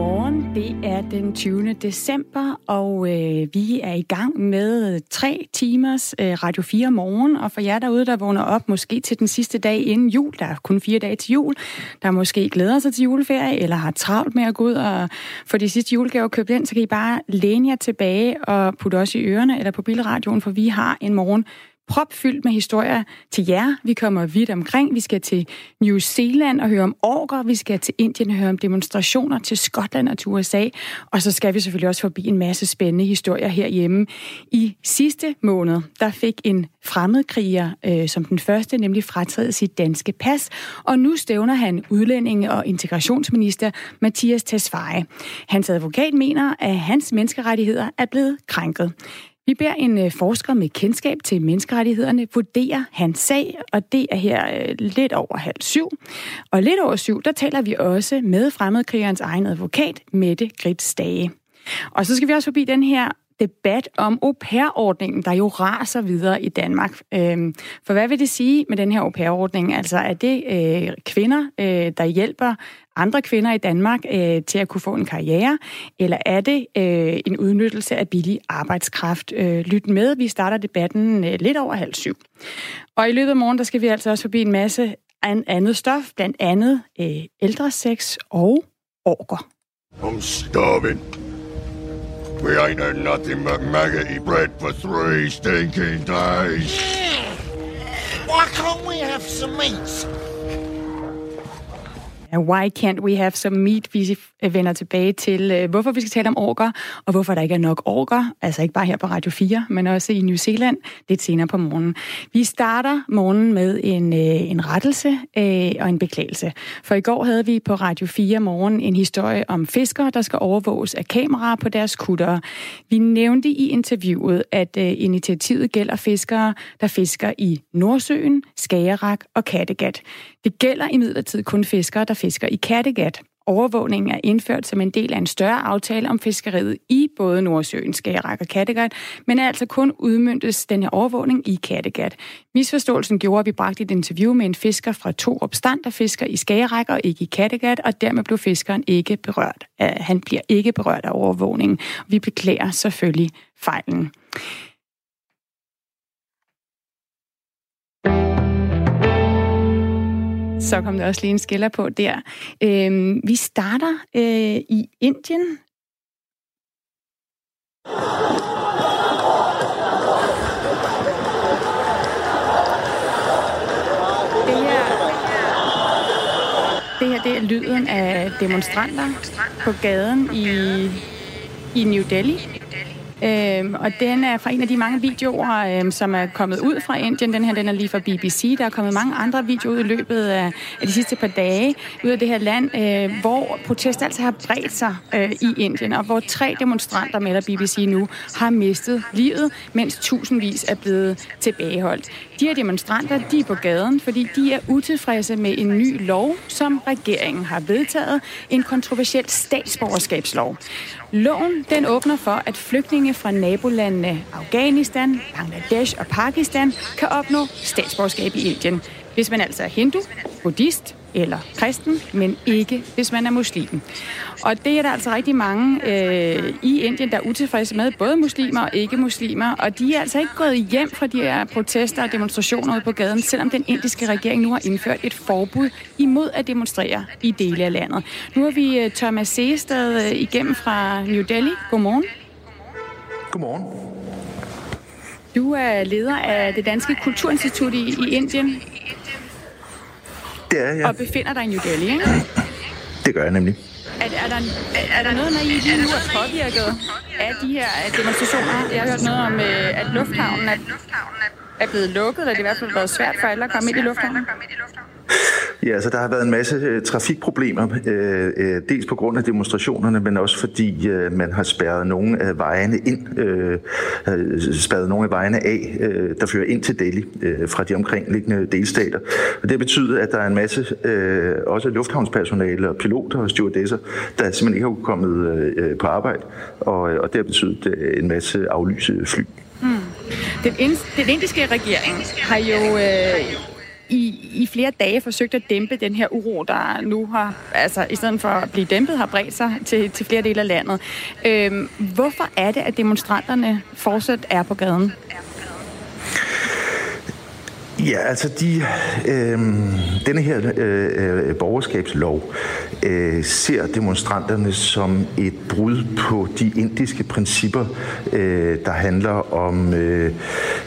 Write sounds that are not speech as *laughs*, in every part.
Godmorgen. Det er den 20. december, og øh, vi er i gang med tre timers øh, Radio 4 morgen. Og for jer derude, der vågner op måske til den sidste dag inden jul, der er kun fire dage til jul, der måske glæder sig til juleferie, eller har travlt med at gå ud og få de sidste julegaver købt ind, så kan I bare læne jer tilbage og putte os i ørerne eller på bilradioen, for vi har en morgen propfyldt med historier til jer. Vi kommer vidt omkring. Vi skal til New Zealand og høre om orker. Vi skal til Indien og høre om demonstrationer til Skotland og til USA. Og så skal vi selvfølgelig også forbi en masse spændende historier herhjemme. I sidste måned, der fik en fremmedkriger øh, som den første, nemlig frataget sit danske pas. Og nu stævner han udlændinge- og integrationsminister Mathias Tesfaye. Hans advokat mener, at hans menneskerettigheder er blevet krænket. Vi beder en øh, forsker med kendskab til menneskerettighederne vurdere hans sag, og det er her øh, lidt over halv syv. Og lidt over syv, der taler vi også med fremmedkrigerens egen advokat, Mette Grits Stage. Og så skal vi også forbi den her debat om au pair-ordningen, der jo raser videre i Danmark. Øhm, for hvad vil det sige med den her au pair-ordning? Altså er det øh, kvinder, øh, der hjælper andre kvinder i Danmark øh, til at kunne få en karriere, eller er det øh, en udnyttelse af billig arbejdskraft? Øh, lyt med, vi starter debatten øh, lidt over halv syv. Og i løbet af morgen, der skal vi altså også forbi en masse andet stof, blandt andet øh, ældresex og orker. I'm starving. We ain't had nothing but maggoty bread for three stinking days. Why can't we have some meat? Why can't we have some meat? Vi vender tilbage til, øh, hvorfor vi skal tale om orker, og hvorfor der ikke er nok orker. Altså ikke bare her på Radio 4, men også i New Zealand lidt senere på morgenen. Vi starter morgenen med en, øh, en rettelse øh, og en beklagelse. For i går havde vi på Radio 4 morgen en historie om fiskere, der skal overvåges af kameraer på deres kutter. Vi nævnte i interviewet, at initiativet gælder fiskere, der fisker i Nordsøen, Skagerrak og Kattegat. Det gælder imidlertid kun fiskere, der fisker i Kattegat. Overvågningen er indført som en del af en større aftale om fiskeriet i både Nordsøen, Skagerrak og Kattegat, men er altså kun udmyndtes denne overvågning i Kattegat. Misforståelsen gjorde, at vi bragte et interview med en fisker fra to opstand, der fisker i Skagerrak og ikke i Kattegat, og dermed blev fiskeren ikke berørt. Han bliver ikke berørt af overvågningen. Vi beklager selvfølgelig fejlen. Så kom der også lige en skiller på der. Øhm, vi starter øh, i Indien. Det her, det her det er lyden af demonstranter på gaden i, i New Delhi. Øhm, og den er fra en af de mange videoer, øhm, som er kommet ud fra Indien. Den her den er lige fra BBC. Der er kommet mange andre videoer ud i løbet af, af de sidste par dage ud af det her land, øh, hvor protester altså har bredt sig øh, i Indien, og hvor tre demonstranter, melder BBC nu, har mistet livet, mens tusindvis er blevet tilbageholdt. De her demonstranter, de er på gaden, fordi de er utilfredse med en ny lov, som regeringen har vedtaget, en kontroversiel statsborgerskabslov. Loven den åbner for, at flygtninge fra nabolandene Afghanistan, Bangladesh og Pakistan kan opnå statsborgerskab i Indien. Hvis man altså er hindu, buddhist eller kristen, men ikke hvis man er muslim. Og det er der altså rigtig mange øh, i Indien, der er utilfredse med, både muslimer og ikke-muslimer, og de er altså ikke gået hjem fra de her protester og demonstrationer ude på gaden, selvom den indiske regering nu har indført et forbud imod at demonstrere i dele af landet. Nu har vi øh, Thomas Seestad øh, igennem fra New Delhi. Godmorgen. Godmorgen. Du er leder af det Danske Kulturinstitut i, i Indien. Det er jeg. Og befinder dig i New Delhi, ikke? Det gør jeg nemlig. Er, er, der, er der noget, når I lige nu er påvirket af de her demonstrationer? Jeg har hørt noget om, øh, at lufthavnen er, er blevet lukket, eller det er i hvert fald været svært for alle at komme ind i lufthavnen. *laughs* Ja, så der har været en masse øh, trafikproblemer, øh, øh, dels på grund af demonstrationerne, men også fordi man har spærret nogle af vejene ind, spærret nogle af vejene af, der fører ind til Delhi fra de omkringliggende delstater. Og det betyder, at der er en masse, også lufthavnspersonale og piloter og stewardesser, der simpelthen ikke har kommet på arbejde, og, og det har betydet en masse aflyse fly. Hmm. Den, ind, den indiske regering har jo øh, i, i flere dage forsøgt at dæmpe den her uro, der nu har, altså i stedet for at blive dæmpet, har bredt sig til, til flere dele af landet. Øhm, hvorfor er det, at demonstranterne fortsat er på gaden? Ja, altså de, øh, denne her øh, øh, borgerskabslov øh, ser demonstranterne som et brud på de indiske principper, øh, der handler om øh,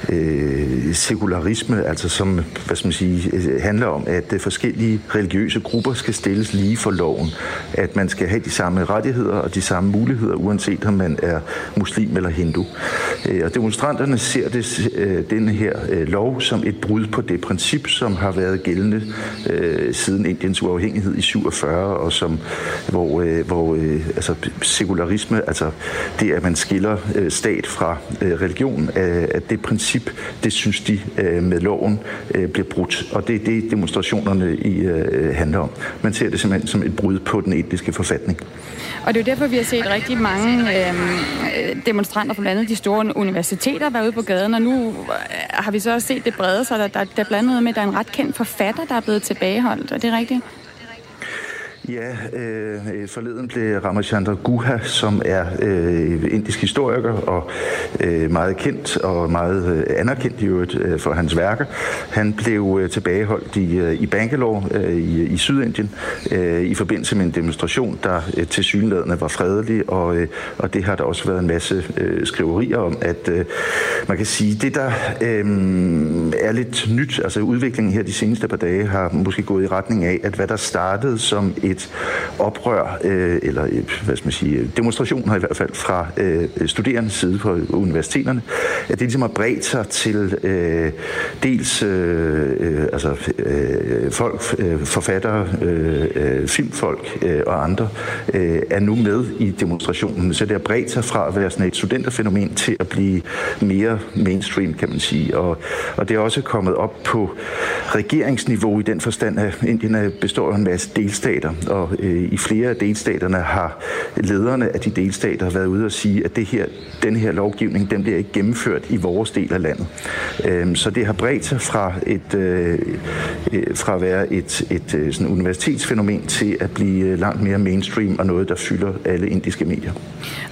øh, sekularisme, altså som hvad skal man sige, øh, handler om, at øh, forskellige religiøse grupper skal stilles lige for loven, at man skal have de samme rettigheder og de samme muligheder, uanset om man er muslim eller hindu. Øh, og demonstranterne ser det, øh, denne her øh, lov som et brud på det princip, som har været gældende øh, siden Indiens uafhængighed i 47, og som, hvor, øh, hvor øh, altså, sekularisme, altså det, at man skiller øh, stat fra øh, religion, øh, at det princip, det synes de øh, med loven øh, bliver brudt. Og det er det, demonstrationerne i, øh, handler om. Man ser det simpelthen som et brud på den etiske forfatning. Og det er jo derfor, vi har set rigtig mange øh, demonstranter fra blandt andet de store universiteter være ude på gaden, og nu har vi så også set det brede sig. Der, der, der blandt andet med, at der er en ret kendt forfatter, der er blevet tilbageholdt. Er det rigtigt? Ja, øh, øh, forleden blev Ramachandra Guha, som er øh, indisk historiker og øh, meget kendt og meget øh, anerkendt i øvrigt øh, for hans værker. Han blev øh, tilbageholdt i, øh, i Bangalore øh, i, i Sydindien øh, i forbindelse med en demonstration, der øh, til synlædende var fredelig, og, øh, og det har der også været en masse øh, skriverier om, at øh, man kan sige, det der øh, er lidt nyt, altså udviklingen her de seneste par dage har måske gået i retning af, at hvad der startede som et et oprør, øh, eller hvad skal man sige, demonstrationer i hvert fald fra øh, studerendes side på universiteterne, at det ligesom har bredt sig til øh, dels øh, øh altså, øh, folk, øh, forfattere, øh, øh, filmfolk øh, og andre øh, er nu med i demonstrationen. Så det har bredt sig fra at være sådan et studenterfænomen til at blive mere mainstream, kan man sige. Og, og det er også kommet op på regeringsniveau i den forstand, at Indien består af en masse delstater, og øh, i flere af delstaterne har lederne af de delstater været ude og sige, at det her, den her lovgivning, den bliver ikke gennemført i vores del af landet. Øh, så det har bredt sig fra, et, øh, øh fra at være et, et øh, sådan universitetsfænomen til at blive øh, langt mere mainstream og noget, der fylder alle indiske medier.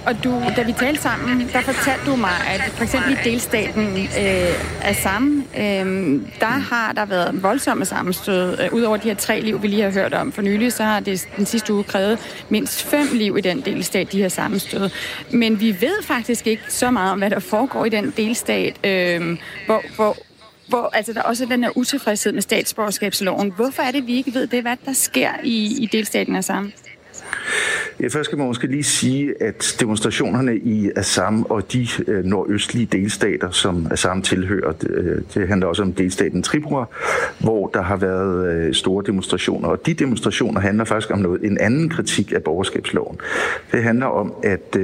Og du, da vi talte sammen, der fortalte du mig, at for eksempel i delstaten øh, Assam, øh, der har der været voldsomme sammenstød. Øh, Udover de her tre liv, vi lige har hørt om for nylig, så har det den sidste uge krævet mindst fem liv i den delstat, de har sammenstød. Men vi ved faktisk ikke så meget om, hvad der foregår i den delstat, øh, hvor, hvor hvor altså, der også er den her utilfredshed med statsborgerskabsloven. Hvorfor er det, vi ikke ved det, hvad der sker i, i delstaten af sammen? Først skal man måske lige sige, at demonstrationerne i Assam og de øh, nordøstlige delstater, som Assam tilhører, øh, det, handler også om delstaten Tripura, hvor der har været øh, store demonstrationer. Og de demonstrationer handler faktisk om noget, en anden kritik af borgerskabsloven. Det handler om, at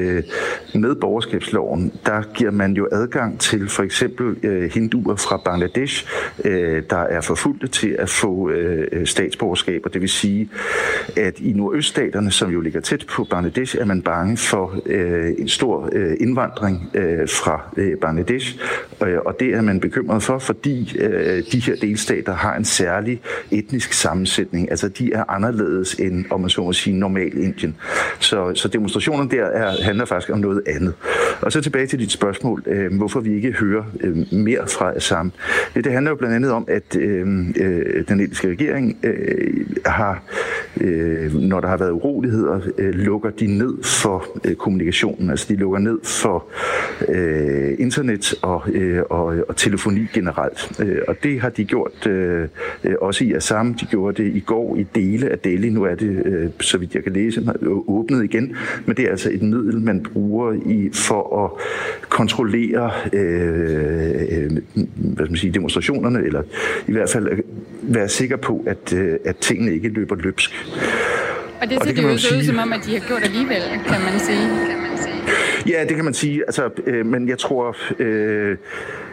med borgerskabsloven, der giver man jo adgang til for eksempel hinduer fra Bangladesh, der er forfulgte til at få statsborgerskab. Og det vil sige, at i nordøststaterne, som jo ligger tæt på Bangladesh, er man bange for øh, en stor øh, indvandring øh, fra øh, Bangladesh, øh, og det er man bekymret for, fordi øh, de her delstater har en særlig etnisk sammensætning. Altså de er anderledes end, om man så må sige, normal Indien. Så, så demonstrationen der er, handler faktisk om noget andet. Og så tilbage til dit spørgsmål, øh, hvorfor vi ikke hører øh, mere fra Assam. Det, det handler jo blandt andet om, at øh, øh, den indiske regering øh, har, øh, når der har været uroligheder, øh, lukker de ned for øh, kommunikationen. Altså de lukker ned for øh, internet og, øh, og, og telefoni generelt. Øh, og det har de gjort øh, øh også i Assam. De gjorde det i går i dele af Delhi. Nu er det, øh, så vidt jeg kan læse, åbnet igen. Men det er altså et middel, man bruger i for at kontrollere øh, øh, hvad skal man sige, demonstrationerne, eller i hvert fald være sikker på, at, øh, at tingene ikke løber løbsk. Og det ser det jo så ud som om, at de har gjort alligevel, kan man sige. Ja, det kan man sige. Altså, øh, men jeg tror, øh,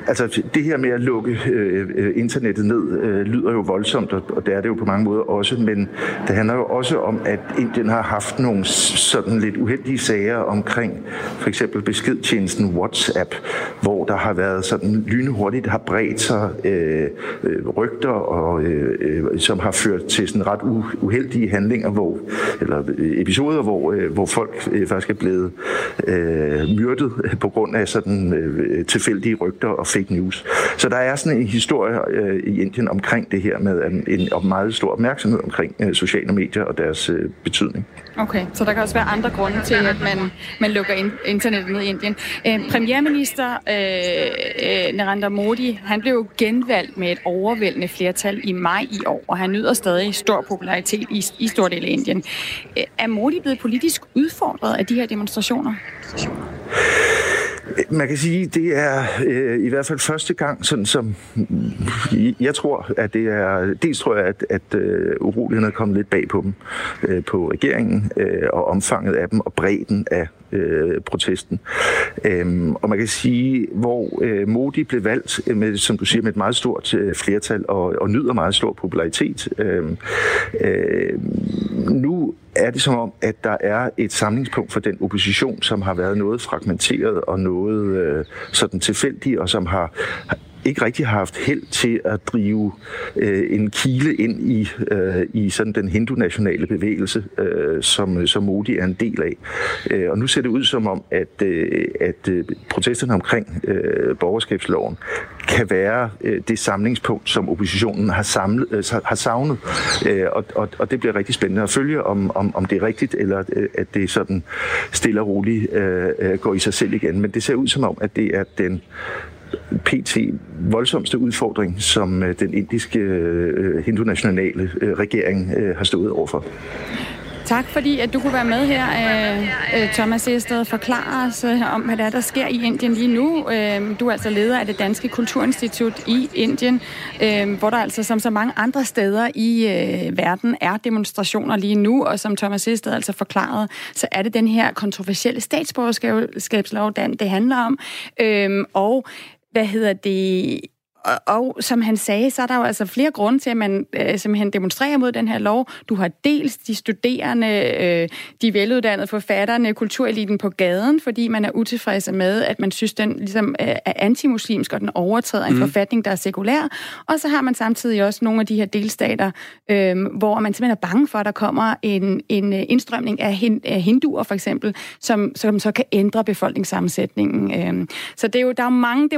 altså det her med at lukke øh, øh internettet ned øh, lyder jo voldsomt, og, det er det jo på mange måder også, men det handler jo også om, at Indien har haft nogle sådan lidt uheldige sager omkring for eksempel beskedtjenesten WhatsApp, hvor der har været sådan lynhurtigt har bredt sig øh, øh, rygter, og, øh, øh, som har ført til sådan ret uheldige handlinger, hvor, eller øh, episoder, hvor, øh, hvor folk øh, faktisk er blevet øh, myrdet på grund af sådan øh, øh tilfældige rygter og fake news. Så der er sådan en historie øh, i Indien omkring det her med øhm, en, en meget stor opmærksomhed omkring øh, sociale medier og deres øh, betydning. Okay, så der kan også være andre grunde til, at man, man lukker in, internettet ned i Indien. Øh, premierminister øh, øh, Narendra Modi, han blev genvalgt med et overvældende flertal i maj i år, og han nyder stadig stor popularitet i, i stor del af Indien. Øh, er Modi blevet politisk udfordret af de her demonstrationer? Man kan sige, det er øh, i hvert fald første gang, sådan som jeg tror, at det er, dels tror jeg, at, at øh, urolighederne er kommet lidt bag på dem, øh, på regeringen, øh, og omfanget af dem, og bredden af øh, protesten. Øhm, og man kan sige, hvor øh, Modi blev valgt, øh, med, som du siger, med et meget stort øh, flertal, og, og nyder meget stor popularitet. Øhm, øh, nu er det som om, at der er et samlingspunkt for den opposition, som har været noget fragmenteret og noget øh, sådan tilfældig, og som har ikke rigtig har haft held til at drive øh, en kile ind i, øh, i sådan den hindu-nationale bevægelse, øh, som, som Modi er en del af. Øh, og nu ser det ud som om, at, øh, at øh, protesterne omkring øh, borgerskabsloven kan være øh, det samlingspunkt, som oppositionen har, samlet, øh, har savnet. Øh, og, og, og det bliver rigtig spændende at følge, om, om, om det er rigtigt, eller øh, at det sådan stille og roligt øh, øh, går i sig selv igen. Men det ser ud som om, at det er den pt. voldsomste udfordring, som øh, den indiske øh, hindu-nationale øh, regering har stået overfor. Tak fordi, at du kunne være med her, Thomas Ested, og forklare os om, hvad der er, der sker i Indien lige nu. Øhm, du er altså leder af det Danske Kulturinstitut i Indien, øhm, hvor der altså som så mange andre steder i verden er demonstrationer lige nu, og som Thomas Ested altså forklarede, så er det den her kontroversielle statsborgerskabslov, det handler om. Øhm, og hvad hedder det, og, og som han sagde, så er der jo altså flere grunde til, at man øh, simpelthen demonstrerer mod den her lov. Du har dels de studerende, øh, de veluddannede forfatterne, kultureliten på gaden, fordi man er utilfredse med, at man synes, den ligesom øh, er antimuslimsk, og den overtræder en mm. forfatning, der er sekulær. Og så har man samtidig også nogle af de her delstater, øh, hvor man simpelthen er bange for, at der kommer en, en øh, indstrømning af, hin, af hinduer, for eksempel, som, som så kan ændre befolkningssammensætningen. Øh. Så det er jo, der er jo mange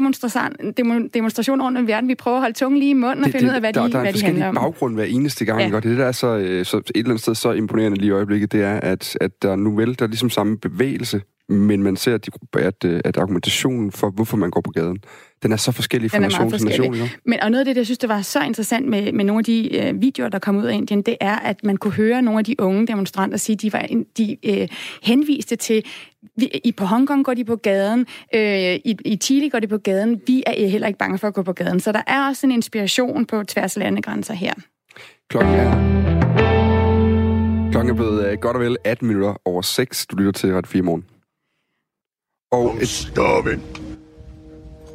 demonstrationer rundt om verden. Vi prøver at holde tungen lige i munden og det, finde det, ud af, hvad der, de, der hvad de handler om. Er baggrund hver eneste gang, ja. og det, det der er så, øh, så et eller andet sted så imponerende lige i øjeblikket, det er, at, at der nu vel, der er ligesom samme bevægelse, men man ser, at, de, at, øh, at argumentationen for, hvorfor man går på gaden, den er så forskellig fra nation til nation. Men, og noget af det, jeg synes, det var så interessant med, med nogle af de øh, videoer, der kom ud af Indien, det er, at man kunne høre nogle af de unge demonstranter sige, de var de øh, henviste til, vi, i på Hongkong går de på gaden, øh, i, i Chile går de på gaden, vi er heller ikke bange for at gå på gaden. Så der er også en inspiration på tværs af landegrænser her. Klokken er Klokken er blevet uh, godt og vel 18 minutter over 6. Du lytter til Ret 4 morgen. Og I'm starving.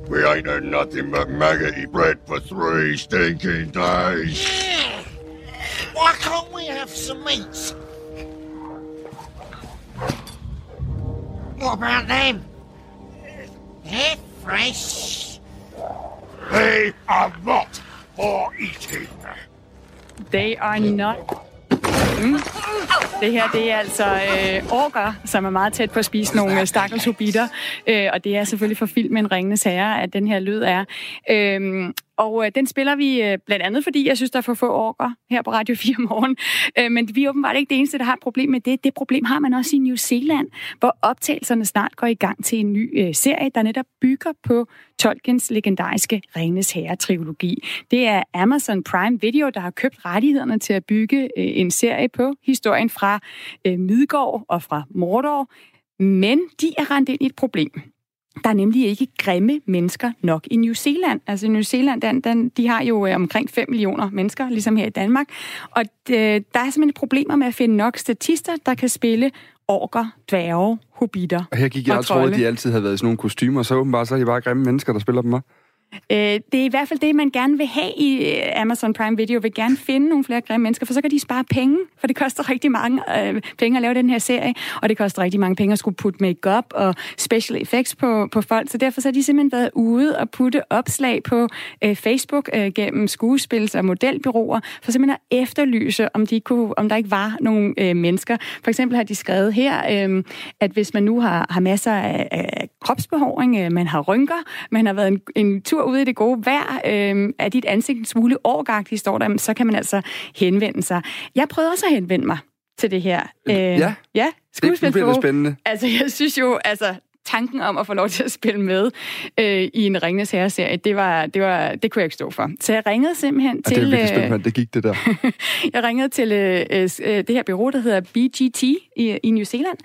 We ain't had nothing but maggoty bread for three stinking days. Why can't we have some meat? What about them? They're fresh. They are not for eating. They are not Mm. Det her, det er altså øh, orker, som er meget tæt på at spise nogle øh, stakkels hobitter. Øh, og det er selvfølgelig for filmen Ringende Herre, at den her lyd er. Øh, og øh, den spiller vi øh, blandt andet, fordi jeg synes, der er for få orker her på Radio 4 morgen. *laughs* Øh, men vi er åbenbart ikke det eneste, der har et problem med det. Det problem har man også i New Zealand, hvor optagelserne snart går i gang til en ny øh, serie, der netop bygger på Tolkiens legendariske Ringenes Herre-trilogi. Det er Amazon Prime Video, der har købt rettighederne til at bygge øh, en serie på historien fra øh, Midgård og fra Mordor. Men de er rendt ind i et problem. Der er nemlig ikke grimme mennesker nok i New Zealand. Altså New Zealand, den, den, de har jo øh, omkring 5 millioner mennesker, ligesom her i Danmark. Og øh, der er simpelthen problemer med at finde nok statister, der kan spille orker, dværge, hobitter Og her gik jeg og troede, at de altid havde været i sådan nogle kostymer, så åbenbart så er de bare grimme mennesker, der spiller dem, hva'? Øh, det er i hvert fald det, man gerne vil have i øh, Amazon Prime Video, vil gerne finde nogle flere grimme mennesker, for så kan de spare penge, for det koster rigtig mange øh, penge at lave den her serie, og det koster rigtig mange penge at skulle putte makeup og special effects på, på folk, så derfor så har de simpelthen været ude og putte opslag på øh, Facebook øh, gennem skuespils- og modelbyråer, for simpelthen at efterlyse, om, de kunne, om der ikke var nogle øh, mennesker. For eksempel har de skrevet her, øh, at hvis man nu har, har masser af, af kropsbehåring, øh, man har rynker, man har været en, en tur ude i det gode vejr, øh, er dit ansigt en smule årgagtigt, står der, så kan man altså henvende sig. Jeg prøvede også at henvende mig til det her. Øh, Ja. ja, Det, bliver spændende. Altså, jeg synes jo, altså, tanken om at få lov til at spille med øh, i en Ringnes Herre-serie, det, var, det, var, det kunne jeg ikke stå for. Så jeg ringede simpelthen Ja, det er til... øh, det gik det der. *laughs* jeg ringede til øh, øh, det her bureau, der hedder BGT i, i New Zealand,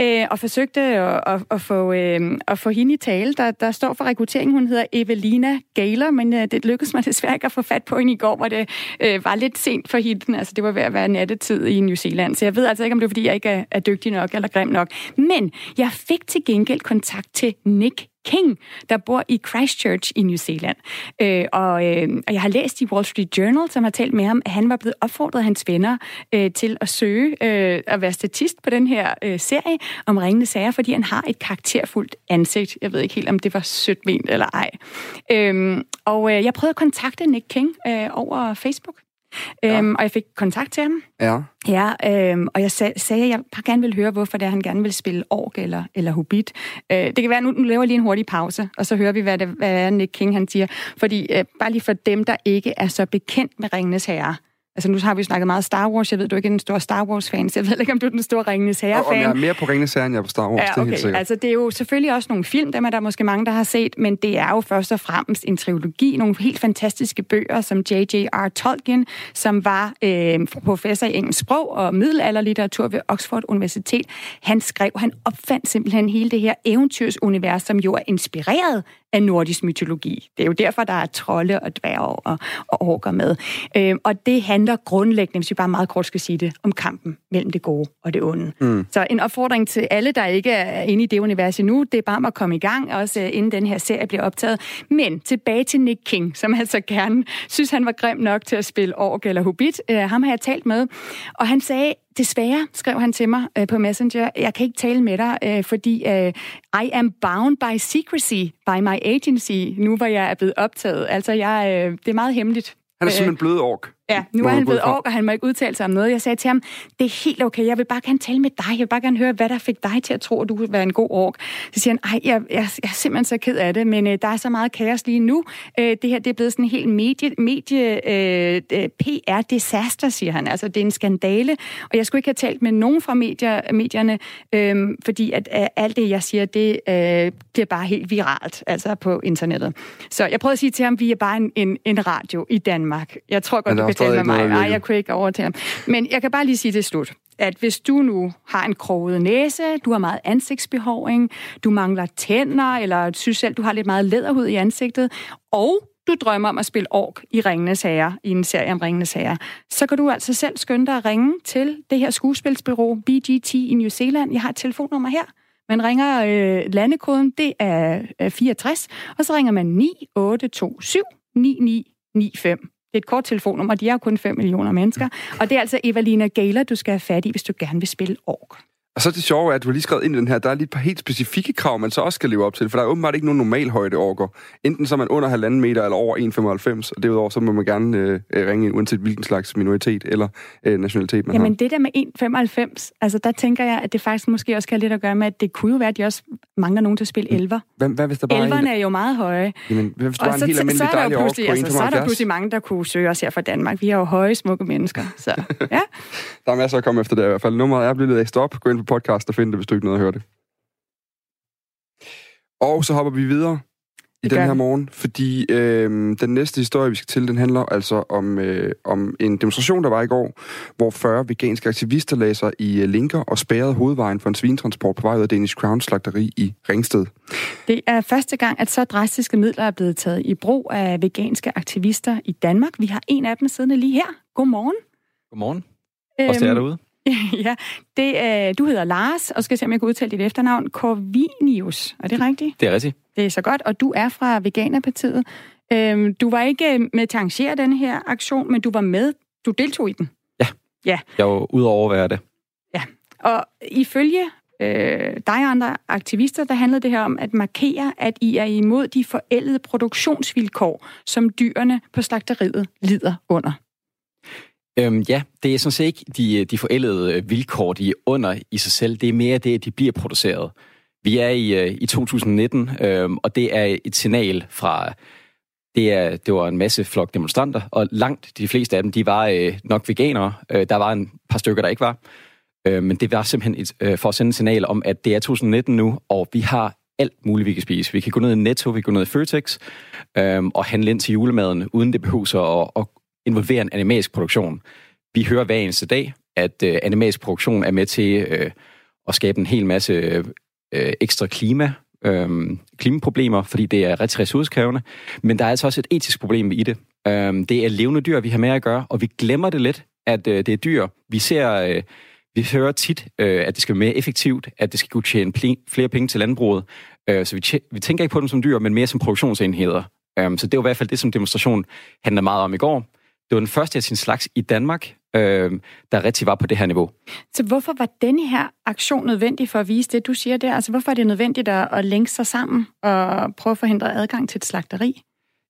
øh, og forsøgte at, at, at, få, øh, at få hende i tale. Der, der står for rekruttering, hun hedder Evelina Galer, men øh, det lykkedes mig *laughs* desværre ikke at få fat på hende i går, hvor det øh, var lidt sent for hende. Altså, det var ved at være nattetid i New Zealand, så jeg ved altså ikke, om det er, fordi jeg ikke er, er dygtig nok eller grim nok. Men jeg fik til gengæld kontakt til Nick King, der bor i Christchurch i New Zealand. Øh, og, øh, og jeg har læst i Wall Street Journal, som har talt med ham, at han var blevet opfordret af hans venner øh, til at søge øh, at være statist på den her øh, serie om ringende sager, fordi han har et karakterfuldt ansigt. Jeg ved ikke helt, om det var sødt ment eller ej. Øh, og øh, jeg prøvede at kontakte Nick King øh, over Facebook. Ja. Øhm, og jeg fik kontakt til ham. Ja. Ja, øhm, og jeg sag, sagde, at jeg bare gerne ville høre, hvorfor det er, han gerne vil spille ork eller, eller hobbit. Øh, det kan være, nu, nu laver jeg lige en hurtig pause, og så hører vi, hvad, det, hvad Nick King han siger. Fordi øh, bare lige for dem, der ikke er så bekendt med Ringenes Herre. Altså nu har vi jo snakket meget Star Wars. Jeg ved, du er ikke en stor Star Wars-fan, så jeg ved ikke, om du er den store Ringenes og jeg Herre-fan. er mere på Ringnes Herre, end jeg er på Star Wars, det er Ja, helt okay. sikkert. Altså, det er jo selvfølgelig også nogle film, dem er der måske mange, der har set, men det er jo først og fremmest en trilogi, nogle helt fantastiske bøger, som J.J.R. Tolkien, som var øh, professor i engelsk sprog og middelalderlitteratur ved Oxford Universitet, han skrev, han opfandt simpelthen hele det her eventyrsunivers, som jo er inspireret af nordisk mytologi. Det er jo derfor, der er trolde og dværge og, og orker med. Øh, og det handler grundlæggende, hvis vi bare meget kort skal sige det, om kampen mellem det gode og det onde. Mm. Så en opfordring til alle, der ikke er inde i det univers endnu, det er bare om at komme i gang, også øh, inden den her serie bliver optaget. Men tilbage til Nick King, som altså gerne synes, han var grim nok til at spille ork eller hobbit. Øh, ham har jeg talt med, og han sagde, Desværre, skrev han til mig øh, på Messenger, jeg kan ikke tale med dig, øh, fordi øh, I am bound by secrecy by my agency, nu hvor jeg er blevet optaget. Altså, jeg, øh, det er meget hemmeligt. Han er simpelthen blevet ork. Ja, nu er han blevet ork, og han må ikke udtale sig om noget. Jeg sagde til ham, det er helt okay, jeg vil bare gerne tale med dig. Jeg vil bare gerne høre, hvad der fik dig til at tro, at du kunne være en god ork. Så siger han, ej, jeg, jeg, jeg er simpelthen så ked af det, men øh, der er så meget kaos lige nu. Øh, det her det er blevet sådan en helt medie, medie øh, øh, PR-disaster, siger han. Altså, det er en skandale, og jeg skulle ikke have talt med nogen fra medier, medierne, øh, fordi at øh, alt det, jeg siger, det øh, bliver bare helt viralt, altså på internettet. Så jeg prøvede at sige til ham, vi er bare en, en, en radio i Danmark. Jeg tror godt, Stadig med mig. Nej, jeg kunne ikke overtale ham. Men jeg kan bare lige sige til slut, at hvis du nu har en kroget næse, du har meget ansigtsbehåring, du mangler tænder, eller synes selv, du har lidt meget læderhud i ansigtet, og du drømmer om at spille ork i Ringenes Herre, i en serie om Ringenes Herre, så kan du altså selv skynde dig at ringe til det her skuespilsbureau BGT i New Zealand. Jeg har et telefonnummer her. Man ringer øh, landekoden, det er øh, 64, og så ringer man 9827 9995. Det er et kort telefonnummer, de er jo kun 5 millioner mennesker. Og det er altså Evalina Galer, du skal have fat i, hvis du gerne vil spille ork. Og så er det sjove, at du har lige skrevet ind i den her, der er lige et par helt specifikke krav, man så også skal leve op til, for der er åbenbart ikke nogen normal højde orker. Enten så er man under halvanden meter eller over 1,95, og derudover så må man gerne øh, øh, ringe ind, uanset hvilken slags minoritet eller øh, nationalitet man Jamen har. det der med 1,95, altså der tænker jeg, at det faktisk måske også kan have lidt at gøre med, at det kunne jo være, at de også mangler nogen til at spille elver. Hvad, hvad hvis der bare Elverne er er jo meget høje. en, jamen, hvad hvis du Og er så, en helt så, almindelig er der dejlig på altså, så er der 1,75? pludselig mange, der kunne søge os her fra Danmark. Vi har jo høje, smukke mennesker. Så *laughs* ja, Der er masser at komme efter det i hvert fald. Nummeret er blevet læst op. Gå ind på podcast og find det, hvis du ikke nåede at høre det. Og så hopper vi videre i den her morgen, fordi øh, den næste historie, vi skal til, den handler altså om, øh, om en demonstration, der var i går, hvor 40 veganske aktivister lagde sig i øh, linker og spærrede hovedvejen for en svintransport på vej ud af Danish Crown slagteri i Ringsted. det er første gang, at så drastiske midler er blevet taget i brug af veganske aktivister i Danmark. Vi har en af dem siddende lige her. Godmorgen. Godmorgen. Også Øhm, derude. *laughs* ja, det, øh, du hedder Lars, og skal se, om jeg kan udtale dit efternavn. Corvinius, er det rigtigt? Det er rigtigt. Det er så godt, og du er fra Veganerpartiet. Øhm, du var ikke med til at arrangere den her aktion, men du var med. Du deltog i den. Ja. Ja. Jeg var ude at overvære det. Ja, og ifølge øh, dig og andre aktivister, der handlede det her om at markere, at I er imod de forældede produktionsvilkår, som dyrene på slagteriet lider under. Øhm, ja, det er sådan set ikke de, øh, de forældede øh, vilkår, de er under i sig selv. Det er mere det, at de bliver produceret. Vi er i, øh, i 2019, øhm, og det er et signal fra... Det, er, det var en masse flok demonstranter, og langt de fleste af dem, de var øh, nok veganere. Øh, der var en par stykker, der ikke var. Øh, men det var simpelthen et, øh, for at sende et signal om, at det er 2019 nu, og vi har alt muligt, vi kan spise. Vi kan gå ned i Netto, vi kan gå ned i Føtex øh, og handle ind til julemaden, uden det behøver at, at involvere en animalsk produktion. Vi hører hver eneste dag, at øh, animalsk produktion er med til øh, at skabe en hel masse øh, ekstra klima, øh, klimaproblemer, fordi det er ret ressourcekrævende. Men der er altså også et etisk problem i det. Øh, det er levende dyr, vi har med at gøre, og vi glemmer det lidt, at øh, det er dyr. Vi ser... Øh, vi hører tit, øh, at det skal være mere effektivt, at det skal kunne tjene flere penge til landbruget. Øh, så vi, tj- vi tænker ikke på dem som dyr, men mere som produktionsenheder. Øh, så det var i hvert fald det, som demonstrationen handler meget om i går. Det var den første af sin slags i Danmark, øh, der rigtig var på det her niveau. Så hvorfor var denne her aktion nødvendig for at vise det, du siger der? Altså hvorfor er det nødvendigt at, at lænke sig sammen og prøve at forhindre adgang til et slagteri?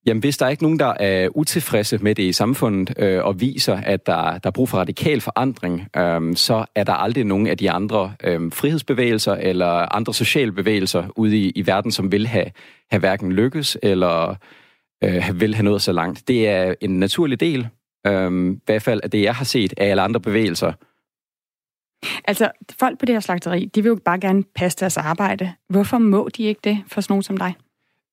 Jamen, hvis der er ikke nogen, der er utilfredse med det i samfundet, øh, og viser, at der, der er brug for radikal forandring, øh, så er der aldrig nogen af de andre øh, frihedsbevægelser eller andre sociale bevægelser ude i, i verden, som vil have, have hverken lykkes eller øh, vil have nået så langt. Det er en naturlig del, øh, i hvert fald af det, jeg har set af alle andre bevægelser. Altså, folk på det her slagteri, de vil jo bare gerne passe deres arbejde. Hvorfor må de ikke det for sådan nogen som dig?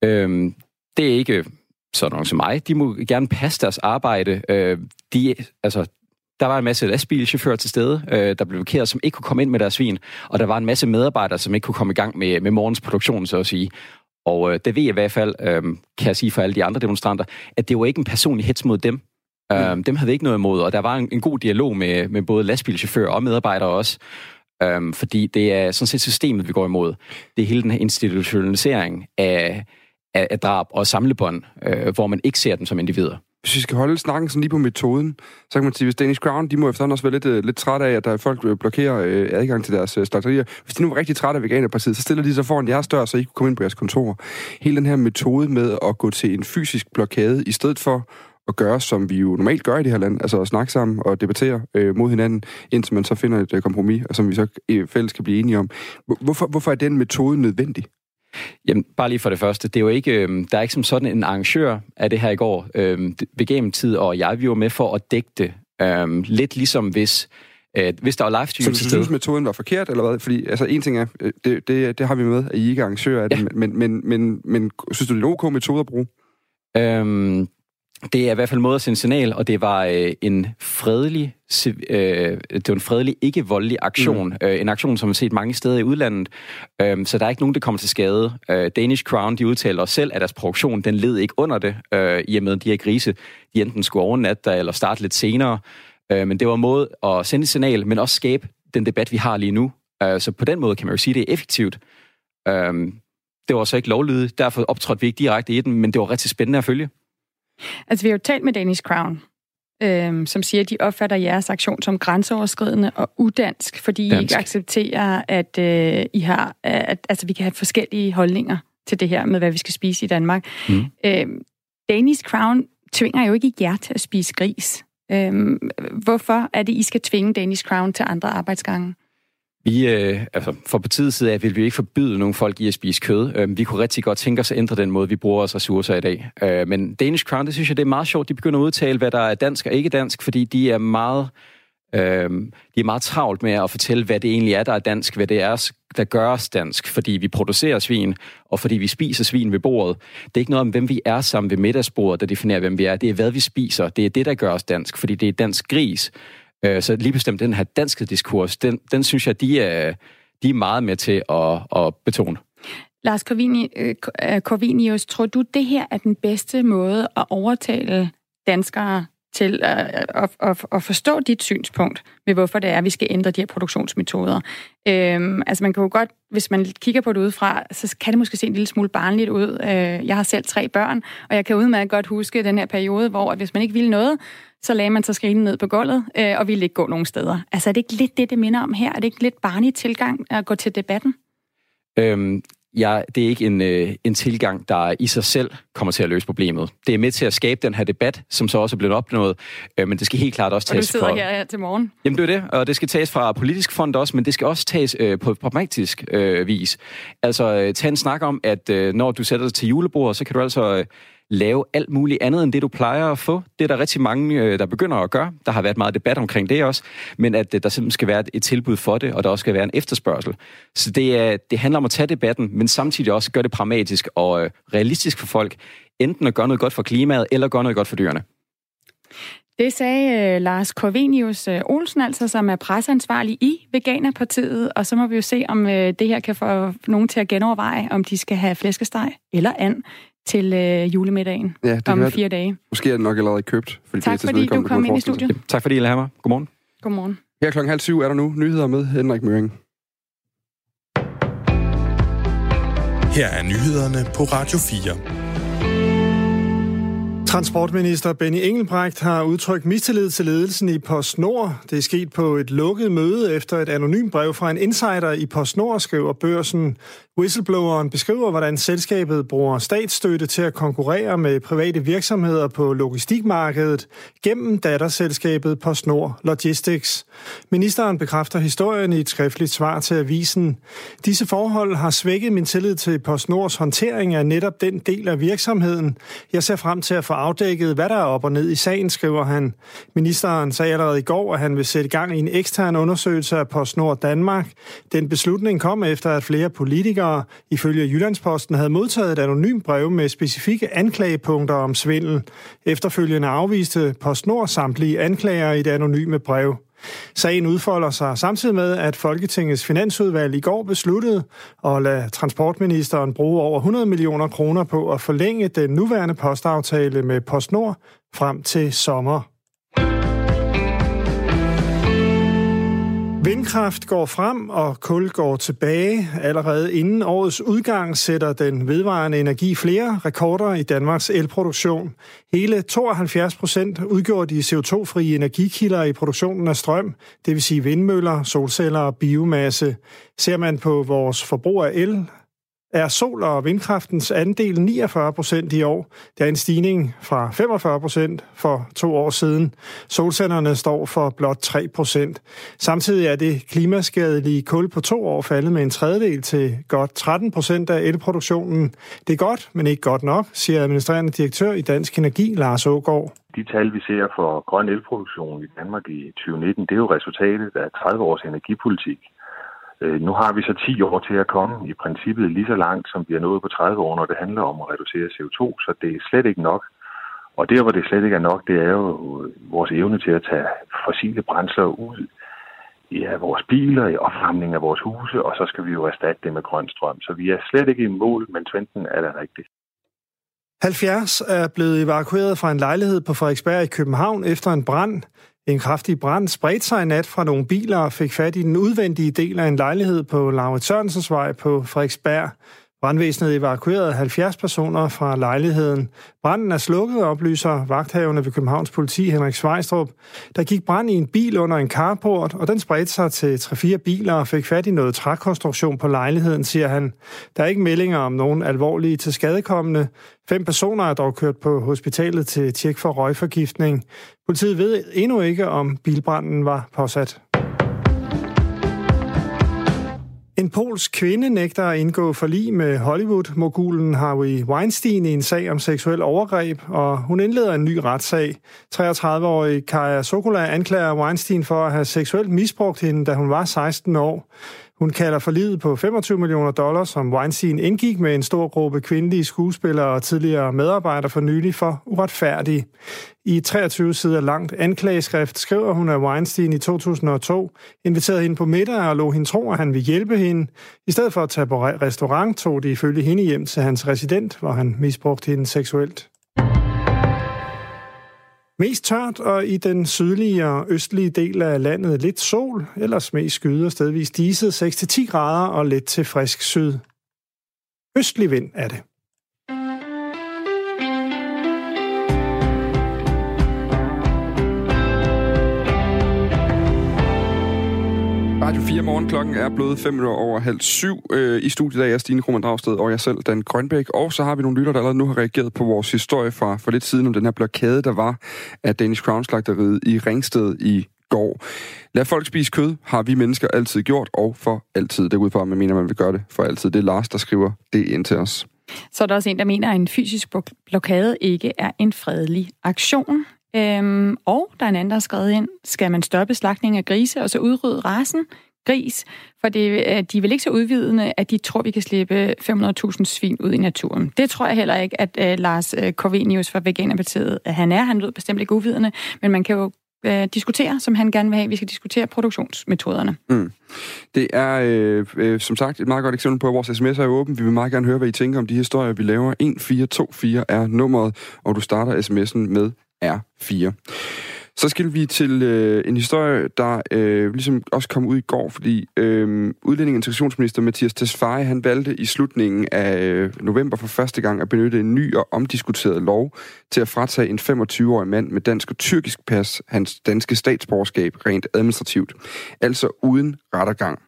Øh, det er ikke sådan nogen som mig, de må gerne passe deres arbejde. Øh, de, altså, der var en masse lastbilchauffører til stede, øh, der blev blokeret, som ikke kunne komme ind med deres svin, og der var en masse medarbejdere, som ikke kunne komme i gang med, med morgens produktion, så at sige. Og øh, det ved jeg i hvert fald, øh, kan jeg sige for alle de andre demonstranter, at det var ikke en personlig hets mod dem. Øh, mm. Dem havde vi ikke noget imod, og der var en, en god dialog med, med både lastbilchauffører og medarbejdere også. Øh, fordi det er sådan set systemet, vi går imod. Det er hele den her institutionalisering af, af, af drab og samlebånd, øh, hvor man ikke ser dem som individer. Hvis vi skal holde snakken sådan lige på metoden, så kan man sige, hvis Danish Crown, de må efterhånden også være lidt, øh, lidt trætte af, at der er folk der blokerer øh, adgang til deres øh, slagterier. Hvis de nu er rigtig trætte af Veganerpartiet, så stiller de sig foran jeres dør, så I kan komme ind på jeres kontor. Hele den her metode med at gå til en fysisk blokade, i stedet for at gøre, som vi jo normalt gør i det her land, altså at snakke sammen og debattere øh, mod hinanden, indtil man så finder et øh, kompromis, og som vi så øh, fælles kan blive enige om. Hvorfor, hvorfor er den metode nødvendig? Jamen, bare lige for det første, det er jo ikke, øh, der er ikke som sådan en arrangør af det her i går. Øh, Vegamentid og jeg, vi var med for at dække det. Øh, lidt ligesom hvis, øh, hvis der var livestream Så du synes, metoden var forkert, eller hvad? Fordi altså, en ting er, øh, det, det, det har vi med, at I ikke er arrangører af det, Ja. men, men, men, men synes du, det er en ok metode at bruge? Øhm, det er i hvert fald måde at sende signal, og det var øh, en fredelig, øh, det var en fredelig, ikke voldelig aktion. Mm. Øh, en aktion, som vi har set mange steder i udlandet. Øhm, så der er ikke nogen, der kommer til skade. Øh, Danish Crown, de udtaler også selv, at deres produktion, den led ikke under det, øh, i og med, de her grise, de enten skulle overnatte der, eller starte lidt senere. Øh, men det var en måde at sende et signal, men også skabe den debat, vi har lige nu. Øh, så på den måde kan man jo sige, at det er effektivt. Øh, det var så ikke lovlydigt, derfor optrådte vi ikke direkte i den, men det var rigtig spændende at følge. Altså, vi har jo talt med Danish Crown, øhm, som siger, at de opfatter jeres aktion som grænseoverskridende og udansk, fordi I Dansk. ikke accepterer, at øh, I har, at, altså, vi kan have forskellige holdninger til det her med, hvad vi skal spise i Danmark. Mm. Øhm, Danish Crown tvinger jo ikke jer til at spise gris. Øhm, hvorfor er det, I skal tvinge Danish Crown til andre arbejdsgange? Vi, øh, altså, for partiets side af vil vi ikke forbyde nogen folk i at spise kød. Øh, vi kunne rigtig godt tænke os at ændre den måde, vi bruger vores ressourcer i dag. Øh, men Danish Crown, det synes jeg, det er meget sjovt. De begynder at udtale, hvad der er dansk og ikke dansk, fordi de er meget... Øh, de er meget travlt med at fortælle, hvad det egentlig er, der er dansk, hvad det er, der gør os dansk, fordi vi producerer svin, og fordi vi spiser svin ved bordet. Det er ikke noget om, hvem vi er sammen ved middagsbordet, der definerer, hvem vi er. Det er, hvad vi spiser. Det er det, der gør os dansk, fordi det er dansk gris. Øh, Så lige bestemt den her danske diskurs, den, den synes jeg, de er, de er meget med til at, at betone. Lars Corvini, øh, øh, Corvinius, tror du, det her er den bedste måde at overtale danskere til at, at, at, at forstå dit synspunkt med, hvorfor det er, at vi skal ændre de her produktionsmetoder. Øhm, altså man kan jo godt, hvis man kigger på det udefra, så kan det måske se en lille smule barnligt ud. Øh, jeg har selv tre børn, og jeg kan udmærket godt huske den her periode, hvor at hvis man ikke ville noget, så lagde man så skrinen ned på gulvet, øh, og ville ikke gå nogen steder. Altså er det ikke lidt det, det minder om her? Er det ikke lidt barnlig tilgang at gå til debatten? Øhm, ja, det er ikke en, øh, en tilgang, der i sig selv kommer til at løse problemet. Det er med til at skabe den her debat, som så også er blevet opnået, øh, men det skal helt klart også tages Og du sidder her, her til morgen. Jamen det er det, og det skal tages fra politisk fond også, men det skal også tages øh, på pragmatisk øh, vis. Altså øh, tage en snak om, at øh, når du sætter dig til julebord, så kan du altså... Øh, lave alt muligt andet end det, du plejer at få. Det er der rigtig mange, øh, der begynder at gøre. Der har været meget debat omkring det også, men at øh, der simpelthen skal være et tilbud for det, og der også skal være en efterspørgsel. Så det, er, det handler om at tage debatten, men samtidig også gøre det pragmatisk og øh, realistisk for folk, enten at gøre noget godt for klimaet, eller gøre noget godt for dyrene. Det sagde Lars Corvinius uh, Olsen, altså, som er presseansvarlig i Veganerpartiet, og så må vi jo se, om det her kan få nogen til at genoverveje, om de skal have flæskesteg eller and til øh, julemiddagen ja, det om fire dage. Måske er det nok allerede købt. Fordi tak fordi du kom ind i studiet. Ja, tak fordi I lader mig. Godmorgen. Godmorgen. Her klokken halv syv er der nu nyheder med Henrik Møring. Her er nyhederne på Radio 4. Transportminister Benny Engelbrecht har udtrykt mistillid til ledelsen i PostNord. Det er sket på et lukket møde efter et anonymt brev fra en insider i PostNord, skriver børsen. Whistlebloweren beskriver, hvordan selskabet bruger statsstøtte til at konkurrere med private virksomheder på logistikmarkedet gennem datterselskabet PostNord Logistics. Ministeren bekræfter historien i et skriftligt svar til avisen. Disse forhold har svækket min tillid til PostNords håndtering af netop den del af virksomheden. Jeg ser frem til at få afdækket, hvad der er op og ned i sagen, skriver han. Ministeren sagde allerede i går, at han vil sætte gang i en ekstern undersøgelse af PostNord Danmark. Den beslutning kom efter, at flere politikere, ifølge Jyllandsposten, havde modtaget et anonymt brev med specifikke anklagepunkter om svindel. Efterfølgende afviste PostNord samtlige anklager i det anonyme brev. Sagen udfolder sig samtidig med, at Folketingets finansudvalg i går besluttede at lade transportministeren bruge over 100 millioner kroner på at forlænge den nuværende postaftale med PostNord frem til sommer. Vindkraft går frem, og kul går tilbage. Allerede inden årets udgang sætter den vedvarende energi flere rekorder i Danmarks elproduktion. Hele 72 procent udgjorde de CO2-frie energikilder i produktionen af strøm, det vil sige vindmøller, solceller og biomasse. Ser man på vores forbrug af el, er sol- og vindkraftens andel 49 procent i år. Det er en stigning fra 45 procent for to år siden. Solcellerne står for blot 3 procent. Samtidig er det klimaskadelige kul på to år faldet med en tredjedel til godt 13 procent af elproduktionen. Det er godt, men ikke godt nok, siger administrerende direktør i Dansk Energi, Lars Ågaard. De tal, vi ser for grøn elproduktion i Danmark i 2019, det er jo resultatet af 30 års energipolitik. Øh, nu har vi så 10 år til at komme i princippet lige så langt, som vi er nået på 30 år, når det handler om at reducere CO2, så det er slet ikke nok. Og der, hvor det slet ikke er nok, det er jo vores evne til at tage fossile brændsler ud i ja, vores biler, i opvarmning af vores huse, og så skal vi jo erstatte det med grøn strøm. Så vi er slet ikke i mål, men trenden er da rigtig. 70 er blevet evakueret fra en lejlighed på Frederiksberg i København efter en brand. En kraftig brand spredte sig i nat fra nogle biler og fik fat i den udvendige del af en lejlighed på Laurit Sørensensvej på Frederiksberg. Brandvæsenet evakuerede 70 personer fra lejligheden. Branden er slukket, oplyser vagthavende ved Københavns politi Henrik Svejstrup. Der gik brand i en bil under en carport, og den spredte sig til 3-4 biler og fik fat i noget trækonstruktion på lejligheden, siger han. Der er ikke meldinger om nogen alvorlige til skadekommende. Fem personer er dog kørt på hospitalet til tjek for røgforgiftning. Politiet ved endnu ikke, om bilbranden var påsat. En polsk kvinde nægter at indgå forlig med Hollywood-mogulen Harvey Weinstein i en sag om seksuel overgreb, og hun indleder en ny retssag. 33-årige Kaja Sokola anklager Weinstein for at have seksuelt misbrugt hende, da hun var 16 år. Hun kalder for livet på 25 millioner dollars, som Weinstein indgik med en stor gruppe kvindelige skuespillere og tidligere medarbejdere for nylig for uretfærdig. I 23 sider langt anklageskrift skriver hun, at Weinstein i 2002 inviterede hende på middag og lå hende tro, at han ville hjælpe hende. I stedet for at tage på restaurant, tog de ifølge hende hjem til hans resident, hvor han misbrugte hende seksuelt. Mest tørt, og i den sydlige og østlige del af landet lidt sol, ellers mest skyde og stedvis diset 6-10 grader og let til frisk syd. Østlig vind er det. Radio 4 morgenklokken er blevet 5 minutter over halv syv. Øh, I studiet dag er Stine Krohmann Dragsted og jeg selv, Dan Grønbæk. Og så har vi nogle lytter, der allerede nu har reageret på vores historie fra for lidt siden om den her blokade, der var af Danish Crown slagteriet i Ringsted i går. Lad folk spise kød, har vi mennesker altid gjort, og for altid. Det er ud fra, at man mener, man vil gøre det for altid. Det er Lars, der skriver det ind til os. Så er der også en, der mener, at en fysisk blokade ikke er en fredelig aktion. Øhm, og der er en anden, der har skrevet ind, skal man stoppe slagtning af grise og så udrydde rasen gris, for det, øh, de er vel ikke så udvidende, at de tror, vi kan slippe 500.000 svin ud i naturen. Det tror jeg heller ikke, at uh, Lars øh, uh, Corvinius fra Veganerpartiet, at han er. Han lyder bestemt ikke uvidende, men man kan jo diskutere, som han gerne vil have. Vi skal diskutere produktionsmetoderne. Mm. Det er øh, øh, som sagt et meget godt eksempel på, at vores sms'er er åben. Vi vil meget gerne høre, hvad I tænker om de historier, vi laver. 1424 er nummeret, og du starter sms'en med R4. Så skal vi til øh, en historie, der øh, ligesom også kom ud i går, fordi øh, udlænding- og integrationsminister Mathias Tesfaye, han valgte i slutningen af øh, november for første gang at benytte en ny og omdiskuteret lov til at fratage en 25-årig mand med dansk og tyrkisk pas hans danske statsborgerskab rent administrativt. Altså uden rettergang.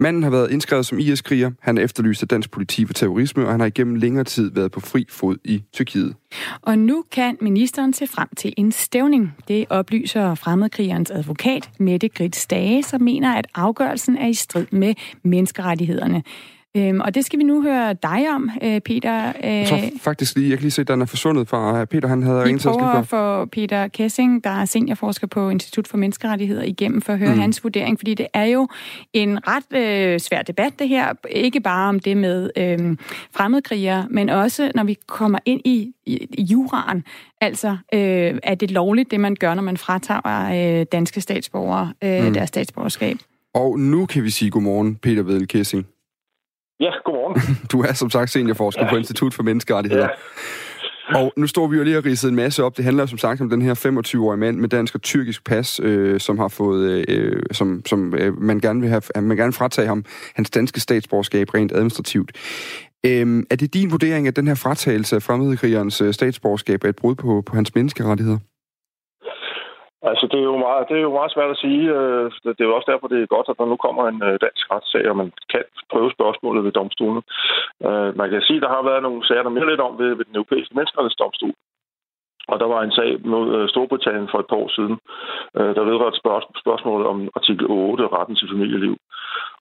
Manden har været indskrevet som IS-kriger, han er efterlyst af dansk politi for terrorisme, og han har igennem længere tid været på fri fod i Tyrkiet. Og nu kan ministeren se frem til en stævning. Det oplyser fremmedkrigerens advokat Mette Grits Stage, som mener, at afgørelsen er i strid med menneskerettighederne. Øhm, og det skal vi nu høre dig om, øh, Peter. Øh, jeg tror faktisk lige, jeg kan lige se, at den er forsvundet fra Peter. Han havde ringet til os for Peter Kessing, der er seniorforsker på Institut for Menneskerettigheder, igennem for at høre mm. hans vurdering, fordi det er jo en ret øh, svær debat, det her. Ikke bare om det med øh, fremmedkrigere, men også når vi kommer ind i, i, i juraen. Altså, øh, er det lovligt, det man gør, når man fratager øh, danske statsborgere øh, mm. deres statsborgerskab? Og nu kan vi sige godmorgen, Peter Vedel Kessing. Ja, godmorgen. *laughs* Du er som sagt seniorforsker ja. på Institut for Menneskerettigheder. Ja. Og nu står vi jo lige og ridset en masse op. Det handler som sagt om den her 25-årige mand med dansk og tyrkisk pas, øh, som har fået, øh, som, som øh, man gerne vil have, man gerne fratage ham hans danske statsborgerskab rent administrativt. Øh, er det din vurdering, at den her fratagelse af fremmedkrigerens øh, statsborgerskab er et brud på, på hans menneskerettigheder? Altså, det er, jo meget, det er jo meget svært at sige. Øh, det er jo også derfor, det er godt, at der nu kommer en øh, dansk retssag, og man kan prøve spørgsmålet ved domstolen. Øh, man kan sige, at der har været nogle sager, der mere lidt om ved, ved den europæiske menneskerettighedsdomstol. Og der var en sag mod øh, Storbritannien for et par år siden, øh, der vedrørte spørgsmålet om artikel 8, retten til familieliv.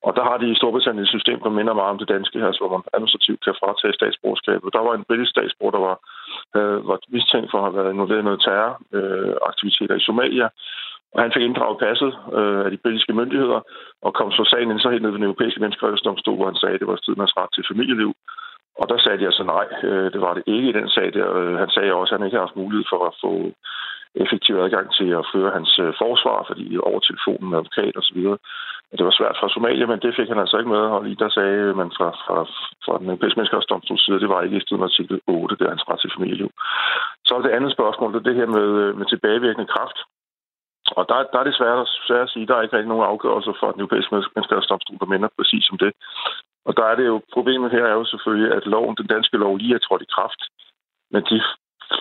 Og der har de i Storbritannien et system, der minder meget om det danske her, hvor man administrativt kan fratage statsborgerskabet. Der var en britisk statsborger, der var, øh, var mistænkt for at have været involveret i noget terroraktiviteter øh, i Somalia. Og han fik inddraget passet øh, af de britiske myndigheder, og kom så sagen ind så helt ned ved den europæiske menneskerettighedsdomstol, hvor han sagde, at det var stridens ret til familieliv. Og der sagde jeg altså nej, øh, det var det ikke i den sag der. Øh, han sagde også, at han ikke har haft mulighed for at få effektiv adgang til at føre hans øh, forsvar, fordi over telefonen med advokat osv. Det var svært fra Somalia, men det fik han altså ikke med. Og lige der sagde man fra, fra, fra den europæiske menneskerettighedsdomstols side, det var ikke i stedet med artikel 8, det er hans ret til familieliv. Så er det andet spørgsmål, det er det her med, med tilbagevirkende kraft. Og der, der er det svært, svært at sige, der er ikke rigtig nogen afgørelse for den europæiske menneskerettighedsdomstol, der minder præcis om det. Og der er det jo, problemet her er jo selvfølgelig, at loven, den danske lov lige er trådt i kraft. Men de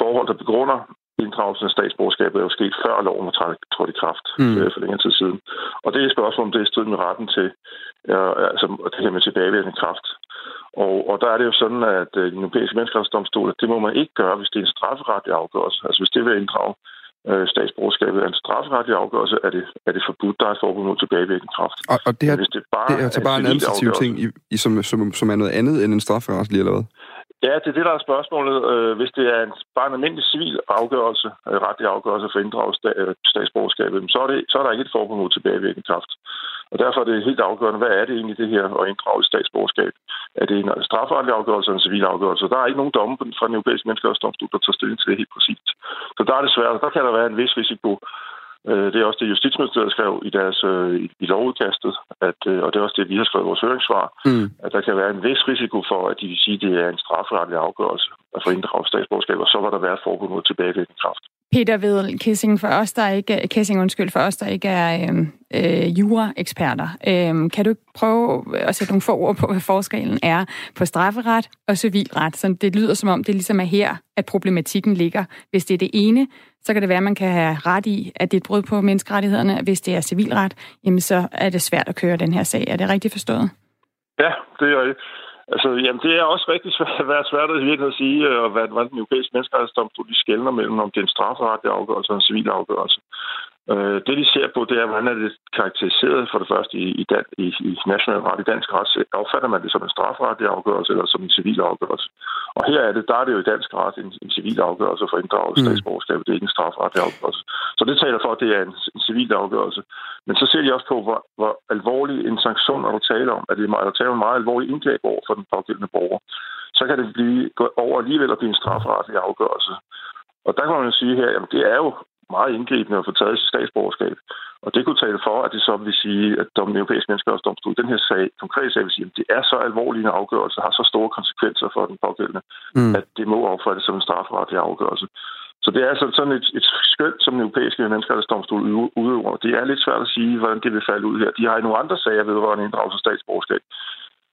forhold, der begrunder inddragelsen af statsborgerskabet er jo sket før loven var trådt i kraft mm. Øh, for længere tid siden. Og det er et spørgsmål, om det er i strid med retten til ja, altså, det her med tilbagevirkende kraft. Og, og der er det jo sådan, at øh, den europæiske menneskerettighedsdomstol, det må man ikke gøre, hvis det er en strafferetlig afgørelse. Altså hvis det vil inddrage øh, statsborgerskabet er en strafferetlig afgørelse, er det, er det forbudt, der er forbud mod tilbagevirkende kraft. Og, og det, her, hvis det, bare det er altså bare en administrativ ting, i, i, som, som, som er noget andet end en strafferetlig, eller hvad? Ja, det er det, der er spørgsmålet. Øh, hvis det er en, bare en almindelig civil afgørelse, retlig afgørelse for inddraget øh, statsborgerskabet, så er, det, så er der ikke et forbud mod tilbagevirkende kraft. Og derfor er det helt afgørende, hvad er det egentlig det her at inddrage statsborgerskab? Er det en strafferetlig afgørelse eller en civil afgørelse? Der er ikke nogen domme fra den europæiske menneskerettighedsdomstol, der tager stilling til det helt præcist. Så der er det svært. Der kan der være en vis risiko Øh, det er også det, Justitsministeriet skrev i deres øh, i lovudkastet, at, øh, og det er også det, vi har skrevet i vores høringssvar, mm. at der kan være en vis risiko for, at de vil sige, at det er en strafferetlig afgørelse at få inddraget statsborgerskab, og så var der være et forbud mod tilbagevirkende kraft. Peter Vedel Kissing, for os, der ikke, Kissing, undskyld, for os, der ikke er øh, øh, jura-eksperter. Øh, kan du prøve at sætte nogle få ord på, hvad forskellen er på strafferet og civilret? Så det lyder som om, det ligesom er her, at problematikken ligger. Hvis det er det ene, så kan det være, at man kan have ret i, at det er et brud på menneskerettighederne. Hvis det er civilret, jamen så er det svært at køre den her sag. Er det rigtigt forstået? Ja, det er rigtigt. Altså, jamen, det er også rigtig svært, *laughs* svært at virkelig at sige, og hvad, hvad den europæiske menneskerettighedsdomstol de skældner mellem, om det er en strafferetlig afgørelse og en civil afgørelse. Øh, det, de ser på, det er, hvordan er det karakteriseret for det første i, i, dan, i, i national ret, i dansk ret. Opfatter man det som en strafretlig afgørelse eller som en civil afgørelse? Og her er det, der er det jo i dansk ret en, en civil afgørelse for inddraget mm. statsborgerskab. Det er ikke en strafretlig afgørelse. Så det taler for, at det er en, en civil afgørelse. Men så ser de også på, hvor, hvor alvorlig en sanktion er der tale om. At det er, tale om meget alvorlig indgreb over for den pågældende borger. Så kan det blive gå over alligevel at blive en strafretlig afgørelse. Og der kan man jo sige her, at det er jo meget indgribende at få taget sit statsborgerskab. Og det kunne tale for, at det så vil sige, at den europæiske menneskerettighedsdomstol, den her sag, konkret sag vil sige, at det er så alvorlig en afgørelse, har så store konsekvenser for den pågældende, mm. at det må opfattes som en strafferetlig afgørelse. Så det er altså sådan et, et skøn, som den europæiske menneskerettighedsdomstol udøver. Det er lidt svært at sige, hvordan det vil falde ud her. De har i nogle andre sager vedrørende inddragelse af statsborgerskab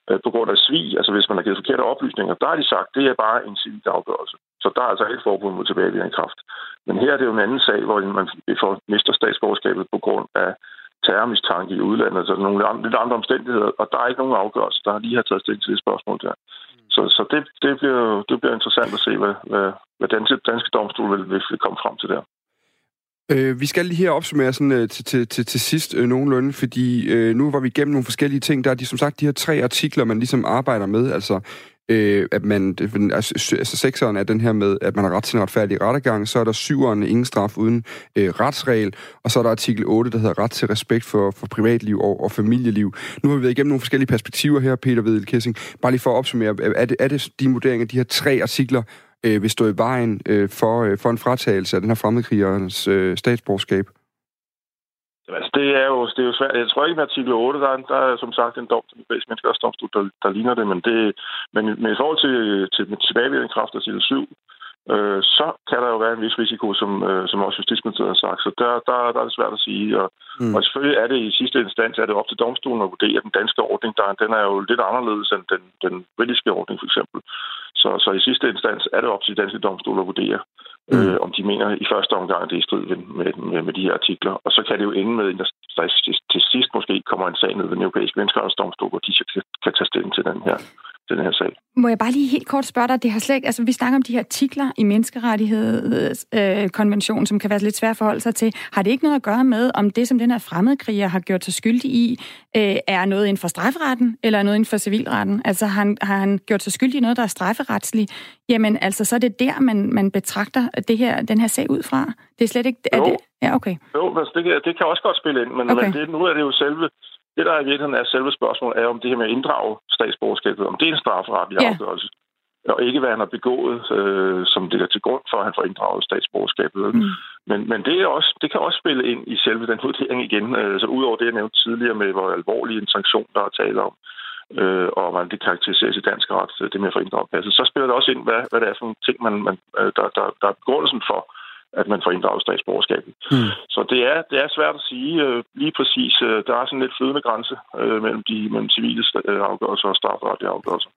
øh, på grund af svig, altså hvis man har givet forkerte oplysninger, der har de sagt, det er bare en civil afgørelse. Så der er altså ikke forbud mod tilbagevirkende kraft. Men her er det jo en anden sag, hvor man får, mister statsborgerskabet på grund af terrormistanke i udlandet, altså nogle andre, lidt andre omstændigheder, og der er ikke nogen afgørelse, der lige har taget stilling til det spørgsmål der. Så, så det, det, bliver, det bliver interessant at se, hvad, hvad, hvad danske, danske domstol vil, vil komme frem til der. Øh, vi skal lige her opsummere sådan, øh, til, til, til, til sidst øh, nogenlunde, fordi øh, nu var vi igennem nogle forskellige ting. Der er de, som sagt de her tre artikler, man ligesom arbejder med. Altså, øh, at man, altså, altså sekseren er den her med, at man har ret til en retfærdig rettergang. Så er der syveren, ingen straf uden øh, retsregel. Og så er der artikel 8, der hedder ret til respekt for, for privatliv og, og familieliv. Nu har vi været igennem nogle forskellige perspektiver her, Peter Vedel Kissing. Bare lige for at opsummere, er det, er det de vurderinger, de her tre artikler, øh, vil stå i vejen øh, for, øh, for en fratagelse af den her fremmedkrigerens øh, statsborgerskab? Altså, det er jo, det er jo svært. Jeg tror ikke, med artikel 8, der er, der er som sagt en dom til den europæiske menneskerettighedsdomstol, der, der ligner det, men, det, men, men i forhold til, til tilbagevirkende kraft af artikel 7, øh, så kan der jo være en vis risiko, som, øh, som også Justitsministeriet har sagt. Så der, der, der er det svært at sige. Og, mm. og selvfølgelig er det i sidste instans er det op til domstolen at vurdere den danske ordning. Der, den er jo lidt anderledes end den, den britiske ordning, for eksempel. Så, så i sidste instans er det op til de danske domstole at vurdere, mm. øh, om de mener i første omgang, at det er i strid med, med, med, med de her artikler. Og så kan det jo ende med, at der til sidst måske kommer en sag ned ved den europæiske menneskerettighedsdomstol, hvor de kan tage stilling til den her den her sag. Må jeg bare lige helt kort spørge dig, det har slet altså vi snakker om de her artikler i menneskerettighedskonventionen, øh, som kan være lidt svært at forholde sig til. Har det ikke noget at gøre med, om det, som den her fremmedkriger har gjort sig skyldig i, øh, er noget inden for strafferetten, eller noget inden for civilretten? Altså har han, har han gjort sig skyldig i noget, der er strafferetsligt? Jamen altså, så er det der, man, man betragter det her, den her sag ud fra. Det er slet ikke... Er jo. det, ja, okay. Jo, altså det, det kan også godt spille ind, men, okay. men det, nu er det jo selve det, der i virkeligheden er selve spørgsmålet, er om det her med at inddrage statsborgerskabet, om det er en strafferetlig ja. afgørelse, og ikke hvad han har begået, øh, som det er til grund for, at han får inddraget statsborgerskabet. Mm. Men, men det, er også, det kan også spille ind i selve den vurdering igen. Øh, så udover det, jeg nævnte tidligere med, hvor alvorlig en sanktion, der er tale om, øh, og hvordan det karakteriseres i dansk ret, det med at få inddraget passet, så spiller det også ind, hvad, hvad det er for nogle ting, man, man, øh, der, der, der er begrundelsen for, at man får inddraget statsborgerskabet. Mm. Så det er, det er svært at sige øh, lige præcis. Øh, der er sådan lidt flydende grænse øh, mellem de mellem civile afgørelser og strafferetlige afgørelser.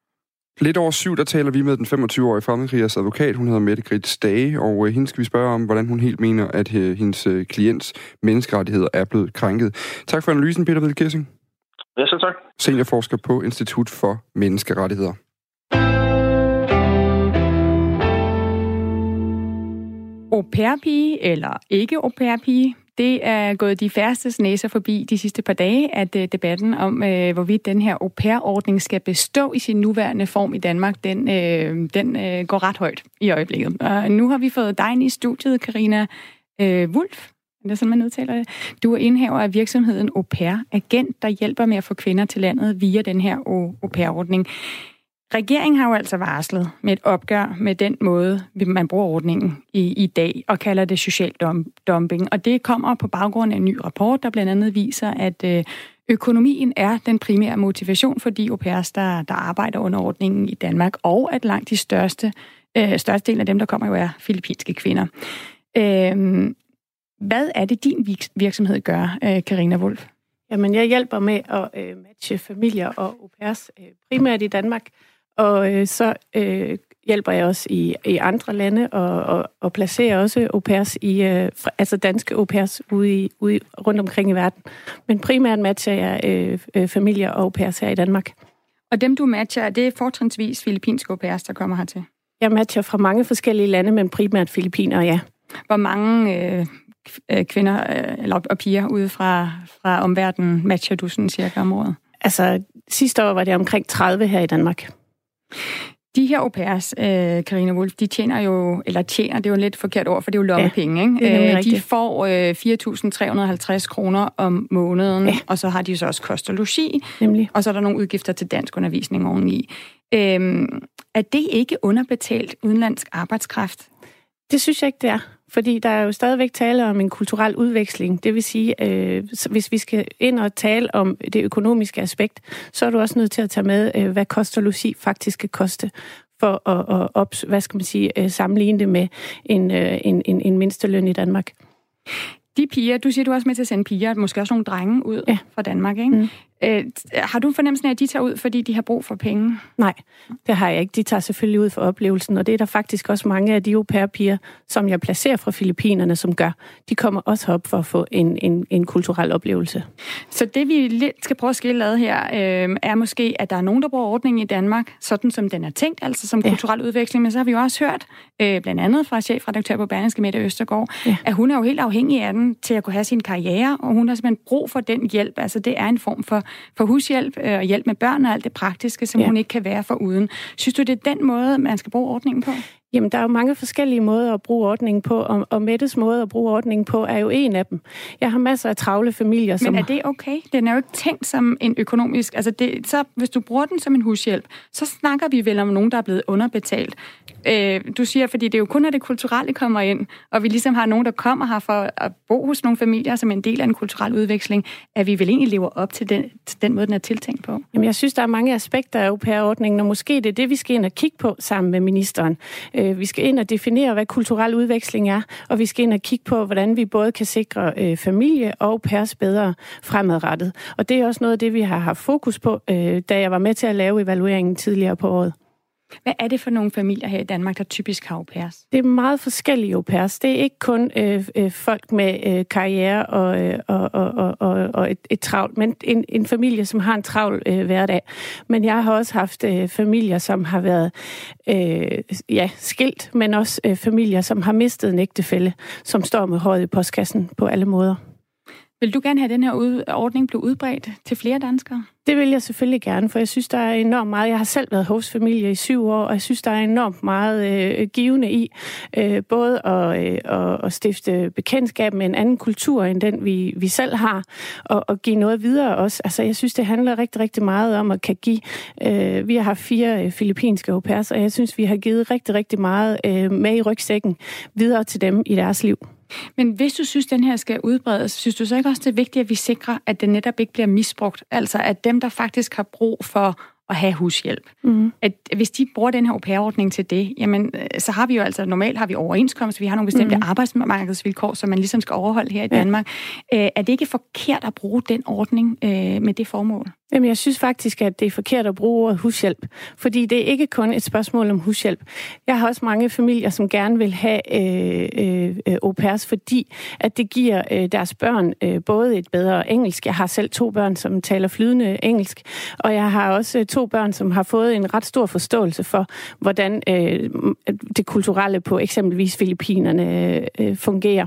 Lidt over syv, der taler vi med den 25-årige fremmedkrigers advokat. Hun hedder Mette Grits Dage, og hende skal vi spørge om, hvordan hun helt mener, at hendes klients menneskerettigheder er blevet krænket. Tak for analysen, Peter Ved Kissing. Ja, så tak. Seniorforsker på Institut for Menneskerettigheder. Au pair-pige eller ikke au pair-pige, det er gået de færreste næser forbi de sidste par dage, at øh, debatten om, øh, hvorvidt den her au pair-ordning skal bestå i sin nuværende form i Danmark, den, øh, den øh, går ret højt i øjeblikket. Og nu har vi fået dig ind i studiet, Karina øh, Wulf. Er sådan, man udtaler det? Du er indhaver af virksomheden Au Pair, agent, der hjælper med at få kvinder til landet via den her au pair-ordning. Regeringen har jo altså varslet med et opgør med den måde, man bruger ordningen i, i dag, og kalder det social dumping. Og det kommer på baggrund af en ny rapport, der blandt andet viser, at øh, økonomien er den primære motivation for de au pairs, der, der arbejder under ordningen i Danmark, og at langt de største, øh, største del af dem, der kommer jo er filippinske kvinder. Øh, hvad er det, din virksomhed gør, øh, Karina Wolf? Jamen, jeg hjælper med at øh, matche familier og au pairs, øh, primært i Danmark. Og øh, så øh, hjælper jeg også i, i andre lande og, og, og placerer også au pairs i, øh, altså danske au pairs ude, i, ude rundt omkring i verden. Men primært matcher jeg øh, øh, familier og au pairs her i Danmark. Og dem, du matcher, det er fortrinsvis filippinske au pairs, der kommer hertil? Jeg matcher fra mange forskellige lande, men primært filippiner, ja. Hvor mange øh, øh kvinder øh, eller, og piger ude fra, fra omverdenen matcher du sådan cirka om året? Altså, sidste år var det omkring 30 her i Danmark. De her au pairs, øh, Karina Wolf, de tjener jo, eller tjener, det er jo lidt forkert ord, for det er jo lommepenge, ja, ikke? Øh, de får øh, 4.350 kroner om måneden, ja. og så har de så også kost og logi, Nemlig. og så er der nogle udgifter til dansk undervisning oveni. Øh, er det ikke underbetalt udenlandsk arbejdskraft? Det synes jeg ikke, det er. Fordi der er jo stadigvæk tale om en kulturel udveksling. Det vil sige, øh, hvis vi skal ind og tale om det økonomiske aspekt, så er du også nødt til at tage med, øh, hvad koster logi faktisk skal koste for at, at op, hvad skal man sige, øh, sammenligne det med en, øh, en, en, en mindsteløn i Danmark. De piger, du siger, du er også med til at sende piger, måske også nogle drenge ud ja. fra Danmark, ikke? Mm. Øh, har du fornemmelsen af, at de tager ud, fordi de har brug for penge? Nej, det har jeg ikke. De tager selvfølgelig ud for oplevelsen, og det er der faktisk også mange af de au pair-piger, som jeg placerer fra Filippinerne, som gør. De kommer også op for at få en, en, en kulturel oplevelse. Så det, vi lidt skal prøve at skille ad her, øh, er måske, at der er nogen, der bruger ordningen i Danmark, sådan som den er tænkt, altså som ja. kulturel udveksling. Men så har vi jo også hørt, øh, blandt andet fra chefredaktør på Berlingske Mette Østergaard, ja. at hun er jo helt afhængig af den til at kunne have sin karriere, og hun har simpelthen brug for den hjælp. Altså det er en form for for hushjælp øh, og hjælp med børn og alt det praktiske, som ja. hun ikke kan være for uden. Synes du, det er den måde, man skal bruge ordningen på? Jamen, der er jo mange forskellige måder at bruge ordningen på, og, og Mettes måde at bruge ordningen på er jo en af dem. Jeg har masser af travle familier, som... Men er det okay? Den er jo ikke tænkt som en økonomisk... Altså, det, så, hvis du bruger den som en hushjælp, så snakker vi vel om nogen, der er blevet underbetalt. Øh, du siger, fordi det er jo kun, når det kulturelle kommer ind, og vi ligesom har nogen, der kommer her for at bo hos nogle familier som en del af en kulturel udveksling, at vi vel egentlig lever op til den, til den måde, den er tiltænkt på. Jamen, jeg synes, der er mange aspekter af au pair-ordningen, og måske det er det, vi skal ind og kigge på sammen med ministeren. Øh, Øh, vi skal ind og definere, hvad kulturel udveksling er, og vi skal ind og kigge på, hvordan vi både kan sikre øh, familie og pærs bedre fremadrettet. Og det er også noget af det, vi har haft fokus på, øh, da jeg var med til at lave evalueringen tidligere på året. Hvad er det for nogle familier her i Danmark, der typisk har au pairs? Det er meget forskellige au pairs. Det er ikke kun øh, øh, folk med øh, karriere og, øh, og, og, og, og et, et travlt, men en, en familie, som har en travl øh, hverdag. Men jeg har også haft øh, familier, som har været øh, ja, skilt, men også øh, familier, som har mistet en ægtefælle, som står med håret i postkassen på alle måder. Vil du gerne have den her ordning blev udbredt til flere danskere? Det vil jeg selvfølgelig gerne, for jeg synes, der er enormt meget. Jeg har selv været hostfamilie i syv år, og jeg synes, der er enormt meget øh, givende i øh, både at, øh, at stifte bekendtskab med en anden kultur, end den vi, vi selv har, og, og give noget videre også. Altså, jeg synes, det handler rigtig, rigtig meget om at kan give... Øh, vi har haft fire øh, filippinske au pairs, og jeg synes, vi har givet rigtig, rigtig meget øh, med i rygsækken videre til dem i deres liv. Men hvis du synes, den her skal udbredes, synes du så ikke også, det er vigtigt, at vi sikrer, at den netop ikke bliver misbrugt? Altså, at dem, der faktisk har brug for at have hushjælp. Mm. At hvis de bruger den her au pair-ordning til det, jamen, øh, så har vi jo altså, normalt har vi overenskomst, vi har nogle bestemte mm. arbejdsmarkedsvilkår, som man ligesom skal overholde her i Danmark. Ja. Øh, er det ikke forkert at bruge den ordning øh, med det formål? Jamen, jeg synes faktisk, at det er forkert at bruge ordet hushjælp, fordi det er ikke kun et spørgsmål om hushjælp. Jeg har også mange familier, som gerne vil have øh, øh, au pairs, fordi at det giver øh, deres børn øh, både et bedre engelsk. Jeg har selv to børn, som taler flydende engelsk, og jeg har også øh, to børn, som har fået en ret stor forståelse for, hvordan øh, det kulturelle på eksempelvis Filippinerne øh, fungerer.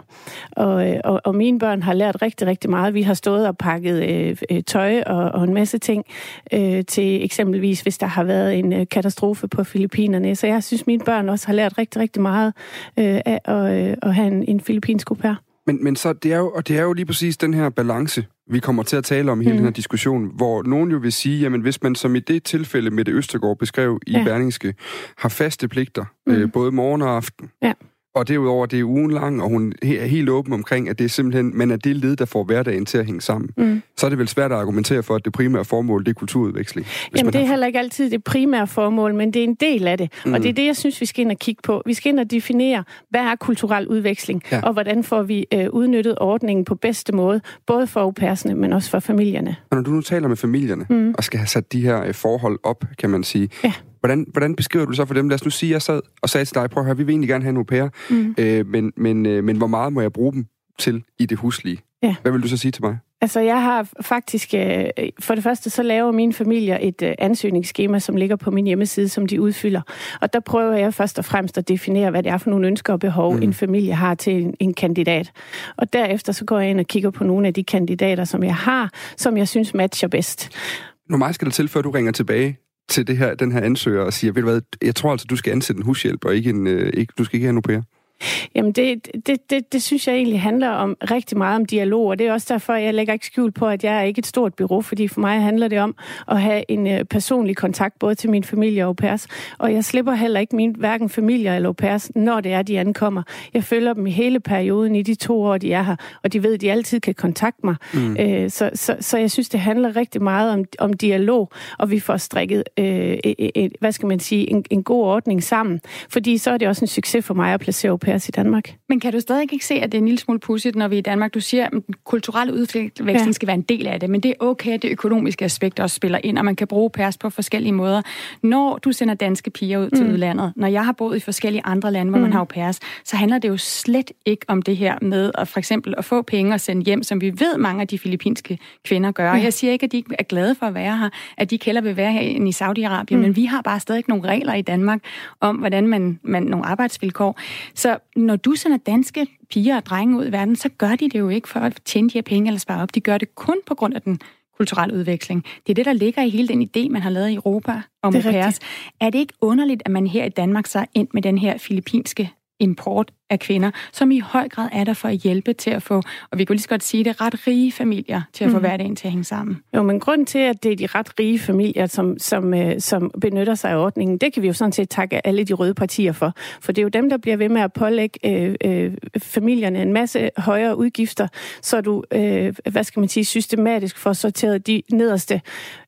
Og, øh, og, og mine børn har lært rigtig, rigtig meget. Vi har stået og pakket øh, øh, tøj og, og en masse ting øh, til eksempelvis, hvis der har været en øh, katastrofe på Filippinerne. Så jeg synes, mine børn også har lært rigtig, rigtig meget øh, af at, øh, at have en, en filippinsk au pair. Men, men så, det er, jo, og det er jo lige præcis den her balance, vi kommer til at tale om i hele mm. den her diskussion, hvor nogen jo vil sige, jamen hvis man som i det tilfælde med det Østergaard beskrev i ja. Berlingske, har faste pligter, mm. øh, både morgen og aften, ja Og derudover, det er ugen lang, og hun er helt åben omkring, at det er simpelthen, men at det led, der får hverdagen til at hænge sammen. Mm. Så er det vel svært at argumentere for, at det primære formål, det er kulturudveksling. Jamen, det er har... heller ikke altid det primære formål, men det er en del af det. Mm. Og det er det, jeg synes, vi skal ind og kigge på. Vi skal ind og definere, hvad er kulturel udveksling, ja. og hvordan får vi øh, udnyttet ordningen på bedste måde, både for au men også for familierne. Og når du nu taler med familierne, mm. og skal have sat de her øh, forhold op, kan man sige, ja. Hvordan, hvordan beskriver du så for dem? Lad os nu sige, at jeg sad og sagde til dig, prøv at høre, vi vil egentlig gerne have en au pair, mm. øh, men, men, øh, men hvor meget må jeg bruge dem til i det huslige? Ja. Hvad vil du så sige til mig? Altså, jeg har faktisk... Øh, for det første, så laver min familie et øh, ansøgningsskema, som ligger på min hjemmeside, som de udfylder. Og der prøver jeg først og fremmest at definere, hvad det er for nogle ønsker og behov, mm. en familie har til en, en kandidat. Og derefter så går jeg ind og kigger på nogle af de kandidater, som jeg har, som jeg synes matcher bedst. Hvor meget skal der til, før du ringer tilbage til det her, den her ansøger og siger, ved du hvad, jeg tror altså, du skal ansætte en hushjælp, og ikke en, øh, ikke, du skal ikke have en au pair? Jamen, det, det, det, det synes jeg egentlig handler om rigtig meget om dialog, og det er også derfor, jeg lægger ikke skjul på, at jeg er ikke et stort bureau, fordi for mig handler det om at have en øh, personlig kontakt både til min familie og au pairs, og jeg slipper heller ikke min hverken familie eller au pairs, når det er, de ankommer. Jeg følger dem i hele perioden i de to år, de er her, og de ved, at de altid kan kontakte mig. Mm. Øh, så, så, så jeg synes, det handler rigtig meget om, om dialog, og vi får strikket, øh, et, et, hvad skal man sige, en, en god ordning sammen, fordi så er det også en succes for mig at placere au pairs i Danmark. Men kan du stadig ikke se, at det er en lille smule pudsigt, når vi i Danmark, du siger, at den kulturelle udveksling ja. skal være en del af det, men det er okay, at det økonomiske aspekt også spiller ind, og man kan bruge pers på forskellige måder. Når du sender danske piger ud til mm. udlandet, når jeg har boet i forskellige andre lande, hvor mm. man har jo pers, så handler det jo slet ikke om det her med at for eksempel at få penge og sende hjem, som vi ved mange af de filippinske kvinder gør. Ja. Jeg siger ikke, at de ikke er glade for at være her, at de heller vil være her i Saudi-Arabien, mm. men vi har bare stadig nogle regler i Danmark om, hvordan man, man nogle arbejdsvilkår. Så når du sender danske piger og drenge ud i verden, så gør de det jo ikke for at tjene de her penge eller spare op. De gør det kun på grund af den kulturelle udveksling. Det er det, der ligger i hele den idé, man har lavet i Europa om au pairs. Er det ikke underligt, at man her i Danmark så er ind med den her filippinske import af kvinder, som i høj grad er der for at hjælpe til at få, og vi kunne lige så godt sige det, ret rige familier til at få mm. hverdagen til at hænge sammen. Jo, men grund til, at det er de ret rige familier, som, som, øh, som benytter sig af ordningen, det kan vi jo sådan set takke alle de røde partier for. For det er jo dem, der bliver ved med at pålægge øh, øh, familierne en masse højere udgifter, så du, øh, hvad skal man sige, systematisk får sorteret de nederste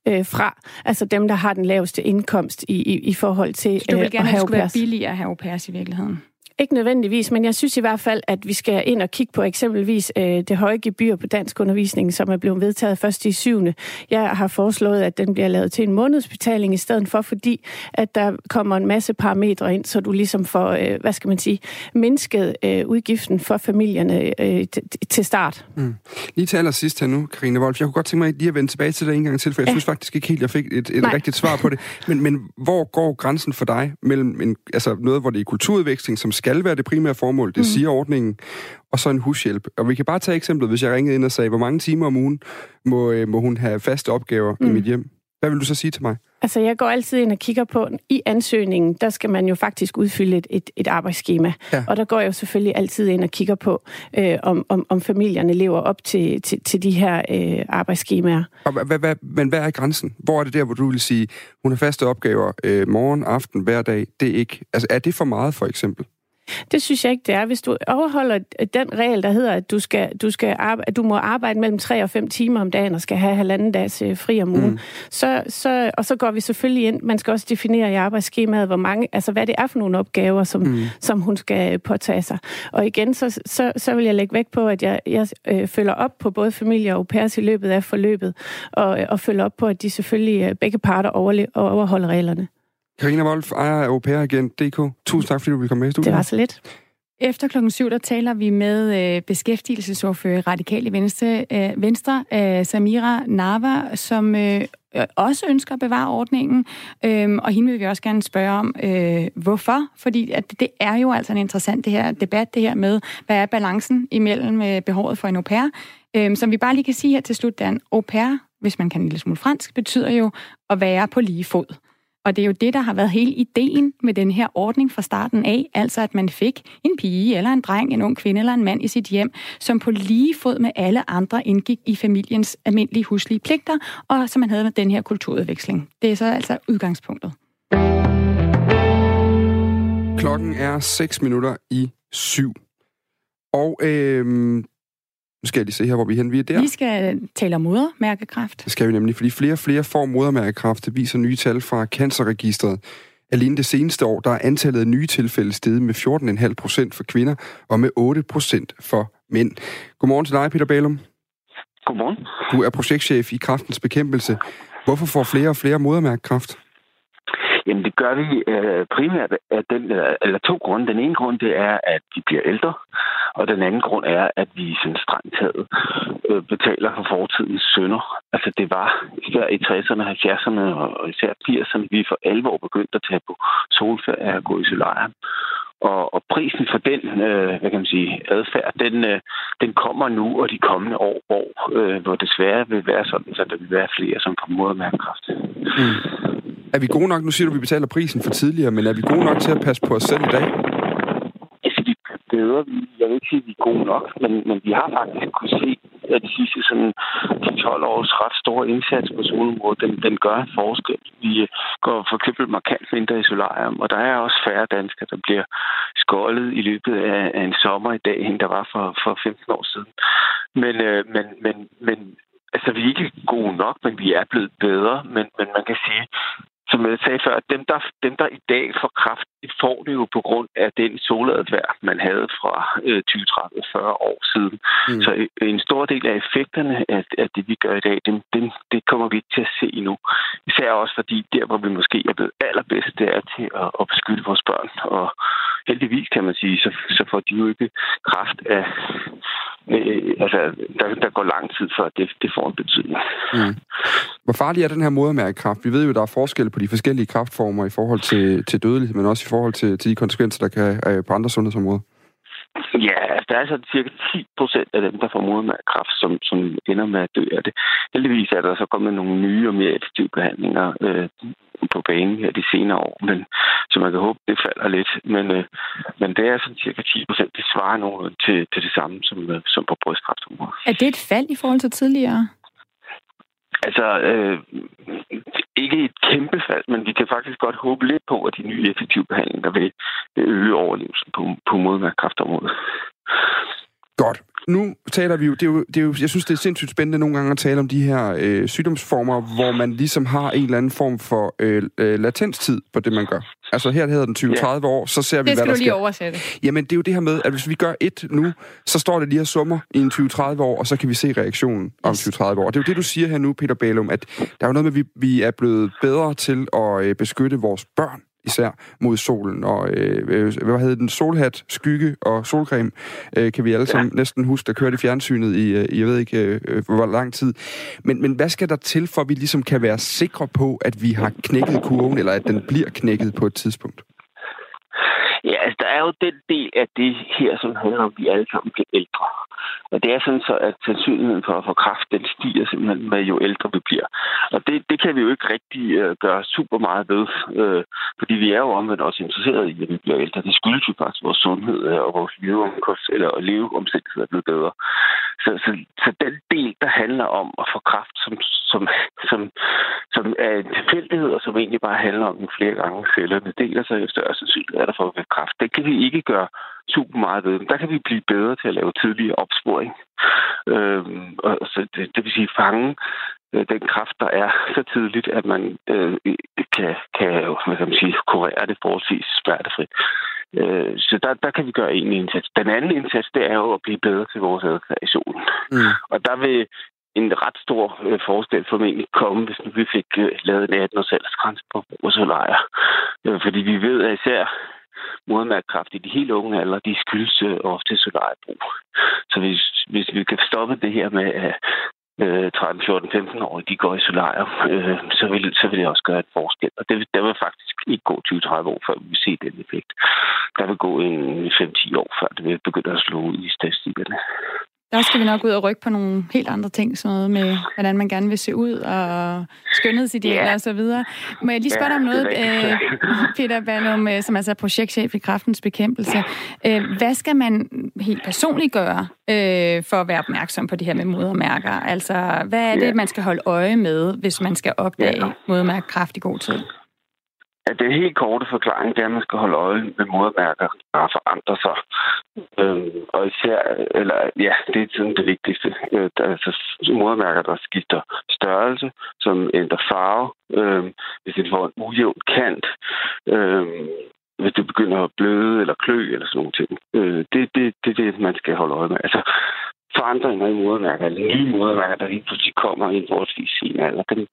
øh, fra. Altså dem, der har den laveste indkomst i, i, i forhold til så du vil øh, gerne, at, at det skulle være billigere at have au i virkeligheden? Ikke nødvendigvis, men jeg synes i hvert fald, at vi skal ind og kigge på eksempelvis øh, det høje gebyr på dansk undervisning, som er blevet vedtaget først i syvende. Jeg har foreslået, at den bliver lavet til en månedsbetaling i stedet for, fordi at der kommer en masse parametre ind, så du ligesom får, øh, hvad skal man sige, mindsket øh, udgiften for familierne øh, til start. Mm. Lige til allersidst her nu, Karine Wolf. Jeg kunne godt tænke mig lige at vende tilbage til det en gang til, for jeg ja. synes faktisk ikke helt, jeg fik et, et rigtigt svar på det. Men, men hvor går grænsen for dig mellem en, altså noget, hvor det er kulturudveksling, som skal skal være det primære formål, det mm. siger ordningen, og så en hushjælp. Og vi kan bare tage eksemplet, hvis jeg ringede ind og sagde, hvor mange timer om ugen må, øh, må hun have faste opgaver mm. i mit hjem. Hvad vil du så sige til mig? Altså, jeg går altid ind og kigger på, i ansøgningen, der skal man jo faktisk udfylde et, et, et arbejdsskema. Ja. Og der går jeg jo selvfølgelig altid ind og kigger på, øh, om, om, om familierne lever op til, til, til de her øh, arbejdsskemaer. Og hvad, hvad, men hvad er grænsen? Hvor er det der, hvor du vil sige, hun har faste opgaver øh, morgen, aften, hver dag? Det er ikke, altså, er det for meget, for eksempel? Det synes jeg ikke, det er. Hvis du overholder den regel, der hedder, at du, skal, du, skal arbejde, at du må arbejde mellem 3 og 5 timer om dagen og skal have halvanden dags øh, fri om ugen, mm. så, så, og så går vi selvfølgelig ind. Man skal også definere i arbejdsskemaet, hvor mange, altså hvad det er for nogle opgaver, som, mm. som hun skal påtage sig. Og igen, så, så, så vil jeg lægge vægt på, at jeg, jeg øh, følger op på både familie og au pairs i løbet af forløbet, og, og følger op på, at de selvfølgelig øh, begge parter overholder reglerne. Karina Wolf, ejer af DK. Tusind tak, fordi du ville komme med i studiet. Det var så lidt. Efter klokken syv, der taler vi med øh, beskæftigelsesordfører Radikale Venstre, øh, Venstre øh, Samira Nava, som øh, også ønsker at bevare ordningen. Øh, og hende vil vi også gerne spørge om, øh, hvorfor. Fordi at det er jo altså en interessant det her debat, det her med, hvad er balancen imellem øh, behovet for en au pair. Øh, som vi bare lige kan sige her til slut, det er en au pair, hvis man kan en lille smule fransk, betyder jo at være på lige fod. Og det er jo det, der har været hele ideen med den her ordning fra starten af, altså at man fik en pige eller en dreng, en ung kvinde eller en mand i sit hjem, som på lige fod med alle andre indgik i familiens almindelige huslige pligter, og som man havde med den her kulturudveksling. Det er så altså udgangspunktet. Klokken er 6 minutter i 7. Og øh, nu skal jeg lige se her, hvor vi er henne. Vi er der. Vi skal tale om modermærkekræft. Det skal vi nemlig, fordi flere og flere får modermærkekræft. Det viser nye tal fra Cancerregistret. Alene det seneste år, der er antallet af nye tilfælde steget med 14,5 procent for kvinder og med 8 procent for mænd. Godmorgen til dig, Peter Balum. Godmorgen. Du er projektchef i Kraftens Bekæmpelse. Hvorfor får flere og flere modermærkekræft? Jamen det gør vi øh, primært af den, øh, eller to grunde. Den ene grund det er, at vi bliver ældre, og den anden grund er, at vi sådan strengt taget øh, betaler for fortidens sønder. Altså det var især i 60'erne, 70'erne og især 80'erne, vi for alvor begyndte at tage på solferie og gå i solarium. Og, og prisen for den, øh, hvad kan man sige, adfærd, den, øh, den kommer nu og de kommende år, hvor, øh, hvor desværre vil være sådan, så der vil være flere, som får modermærkekræft. Mm. Er vi gode nok, nu siger du, at vi betaler prisen for tidligere, men er vi gode nok til at passe på os selv i dag? Altså, vi. Jeg vil ikke sige, at vi er gode nok, men, men vi har faktisk kunne se, at de sidste sådan, de 12 års ret store indsats på solområdet, den, den gør en forskel. Vi øh, går for eksempel markant mindre i solarium, og der er også færre danskere, der bliver skoldet i løbet af, af en sommer i dag, end der var for, for 15 år siden. Men, øh, men, men, men altså, vi er ikke gode nok, men vi er blevet bedre. Men, men man kan sige, som jeg sagde før, dem der, dem, der i dag får kraft, de får det jo på grund af den soladvær, man havde fra øh, 20, 30, 40 år siden. Mm. Så øh, en stor del af effekterne af, af det, vi gør i dag, dem, dem, det kommer vi ikke til at se endnu. Især også fordi, der hvor vi måske er blevet allerbedst, det er til at, at beskytte vores børn. Og heldigvis kan man sige, så, så får de jo ikke kraft af... Øh, altså, der, der går lang tid, før det, det får en betydning. Mm. Hvor farlig er den her modermærkekræft? Vi ved jo, der er forskel på de forskellige kraftformer i forhold til, til dødelighed, men også i forhold til, til de konsekvenser, der kan have på andre sundhedsområder. Ja, altså, der er så cirka 10 procent af dem, der får modermærkekræft, som, som ender med at dø af det. Heldigvis er der så kommet nogle nye og mere effektive behandlinger øh, på banen her de senere år, men så man kan håbe, det falder lidt. Men, øh, men det er sådan cirka 10 procent. Det svarer noget til, til det samme som, øh, som på brystkræftområdet. Er det et fald i forhold til tidligere? Altså, øh, ikke et kæmpe fald, men vi kan faktisk godt håbe lidt på, at de nye effektive behandlinger vil øge overlevelsen på, på modmærkræftområdet. Godt. Nu taler vi jo det, er jo, det er jo, jeg synes, det er sindssygt spændende nogle gange at tale om de her øh, sygdomsformer, hvor man ligesom har en eller anden form for øh, øh, latenstid på det, man gør. Altså her hedder den 20-30 yeah. år, så ser vi, hvad der sker. Det skal du lige sker. oversætte. Jamen, det er jo det her med, at hvis vi gør et nu, så står det lige her summer i en 20-30 år, og så kan vi se reaktionen om 20-30 år. Det er jo det, du siger her nu, Peter Bælum, at der er jo noget med, at vi, vi er blevet bedre til at øh, beskytte vores børn især mod solen. Og øh, øh, hvad hedder den? Solhat, skygge og solcreme øh, kan vi alle sammen ja. næsten huske, der kørte i fjernsynet i, øh, jeg ved ikke, øh, hvor lang tid. Men, men hvad skal der til, for at vi ligesom kan være sikre på, at vi har knækket kurven, eller at den bliver knækket på et tidspunkt? Ja, altså der er jo den del af det her, som handler om, at vi alle sammen bliver ældre. Og det er sådan så, at sandsynligheden for at få kræft, den stiger simpelthen med jo ældre vi bliver. Og det, det kan vi jo ikke rigtig øh, gøre super meget ved, øh, fordi vi er jo omvendt også interesserede i, at vi bliver ældre. Det skyldes jo faktisk vores sundhed øh, og vores leveomkost, eller leveomstændigheder er blevet bedre. Så, så, så den del, der handler om at få kræft, som, som, som, som er en tilfældighed, og som egentlig bare handler om flere gange cellerne deler sig efter større sandsynlighed er der for kræft. Det kan vi ikke gøre super meget ved. Der kan vi blive bedre til at lave tidlig opsporing. Øhm, og så det, det vil sige fange øh, den kraft, der er så tidligt, at man øh, kan, kan, hvad kan man sige, kurere det forholdsvis smertefrit. Øh, så der, der kan vi gøre en indsats. Den anden indsats, det er jo at blive bedre til vores adfærd i solen. Mm. Og der vil en ret stor øh, forskel formentlig komme, hvis nu vi fik øh, lavet en 18-års aldersgrænse på vores Øh, fordi vi ved, at især modermærkekræft i de helt unge alder, de skyldes øh, ofte solariebrug. Så hvis, hvis vi kan stoppe det her med, at øh, 13, 14, 15 år, de går i solarier, øh, så, vil, så vil det også gøre et forskel. Og det, der vil faktisk ikke gå 20-30 år, før vi vil se den effekt. Der vil gå en 5-10 år, før det vil begynde at slå ud i statistikkerne. Der skal vi nok ud og rykke på nogle helt andre ting, sådan noget med, hvordan man gerne vil se ud, og skønhedsidealer yeah. og så videre. Må jeg lige spørge dig om noget, øh, Peter Ballum, øh, som altså er projektchef i Kraftens Bekæmpelse. Øh, hvad skal man helt personligt gøre for at være opmærksom på det her med modermærker? Altså, hvad er det, man skal holde øje med, hvis man skal opdage modermærkekræft i god tid? At den helt korte forklaring, det er, at man skal holde øje med modermærker, der forandrer sig. Øhm, og især, eller ja, det er sådan det vigtigste. Øh, der altså modermærker, der skifter størrelse, som ændrer farve, øh, hvis det får en ujævn kant, øh, hvis det begynder at bløde eller klø eller sådan nogle ting. Øh, det er det, det, det, man skal holde øje med. Altså, forandringer i modermærker, nye modermærker, der lige pludselig kommer i en forholdsvis sin alder, dem,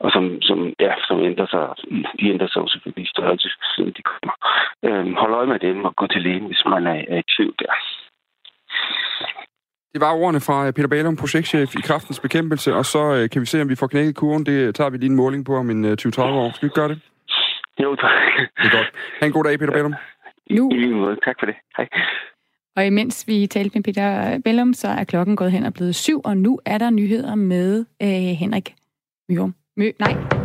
og som, som, ja, som ændrer sig, de ændrer sig selvfølgelig i størrelse, siden de kommer. Øhm, hold øje med dem og gå til lægen, hvis man er, er i tvivl der. Det var ordene fra Peter Balum, projektchef i Kraftens Bekæmpelse, og så øh, kan vi se, om vi får knækket kurven. Det tager vi lige en måling på om en 20-30 år. Skal vi ikke gøre det? Jo, tak. Det er godt. Ha' en god dag, Peter Bellum. Nu. I lige måde. Tak for det. Hej. Og imens vi talte med Peter Bellum, så er klokken gået hen og blevet syv, og nu er der nyheder med øh, Henrik Myrum. Mø, nej,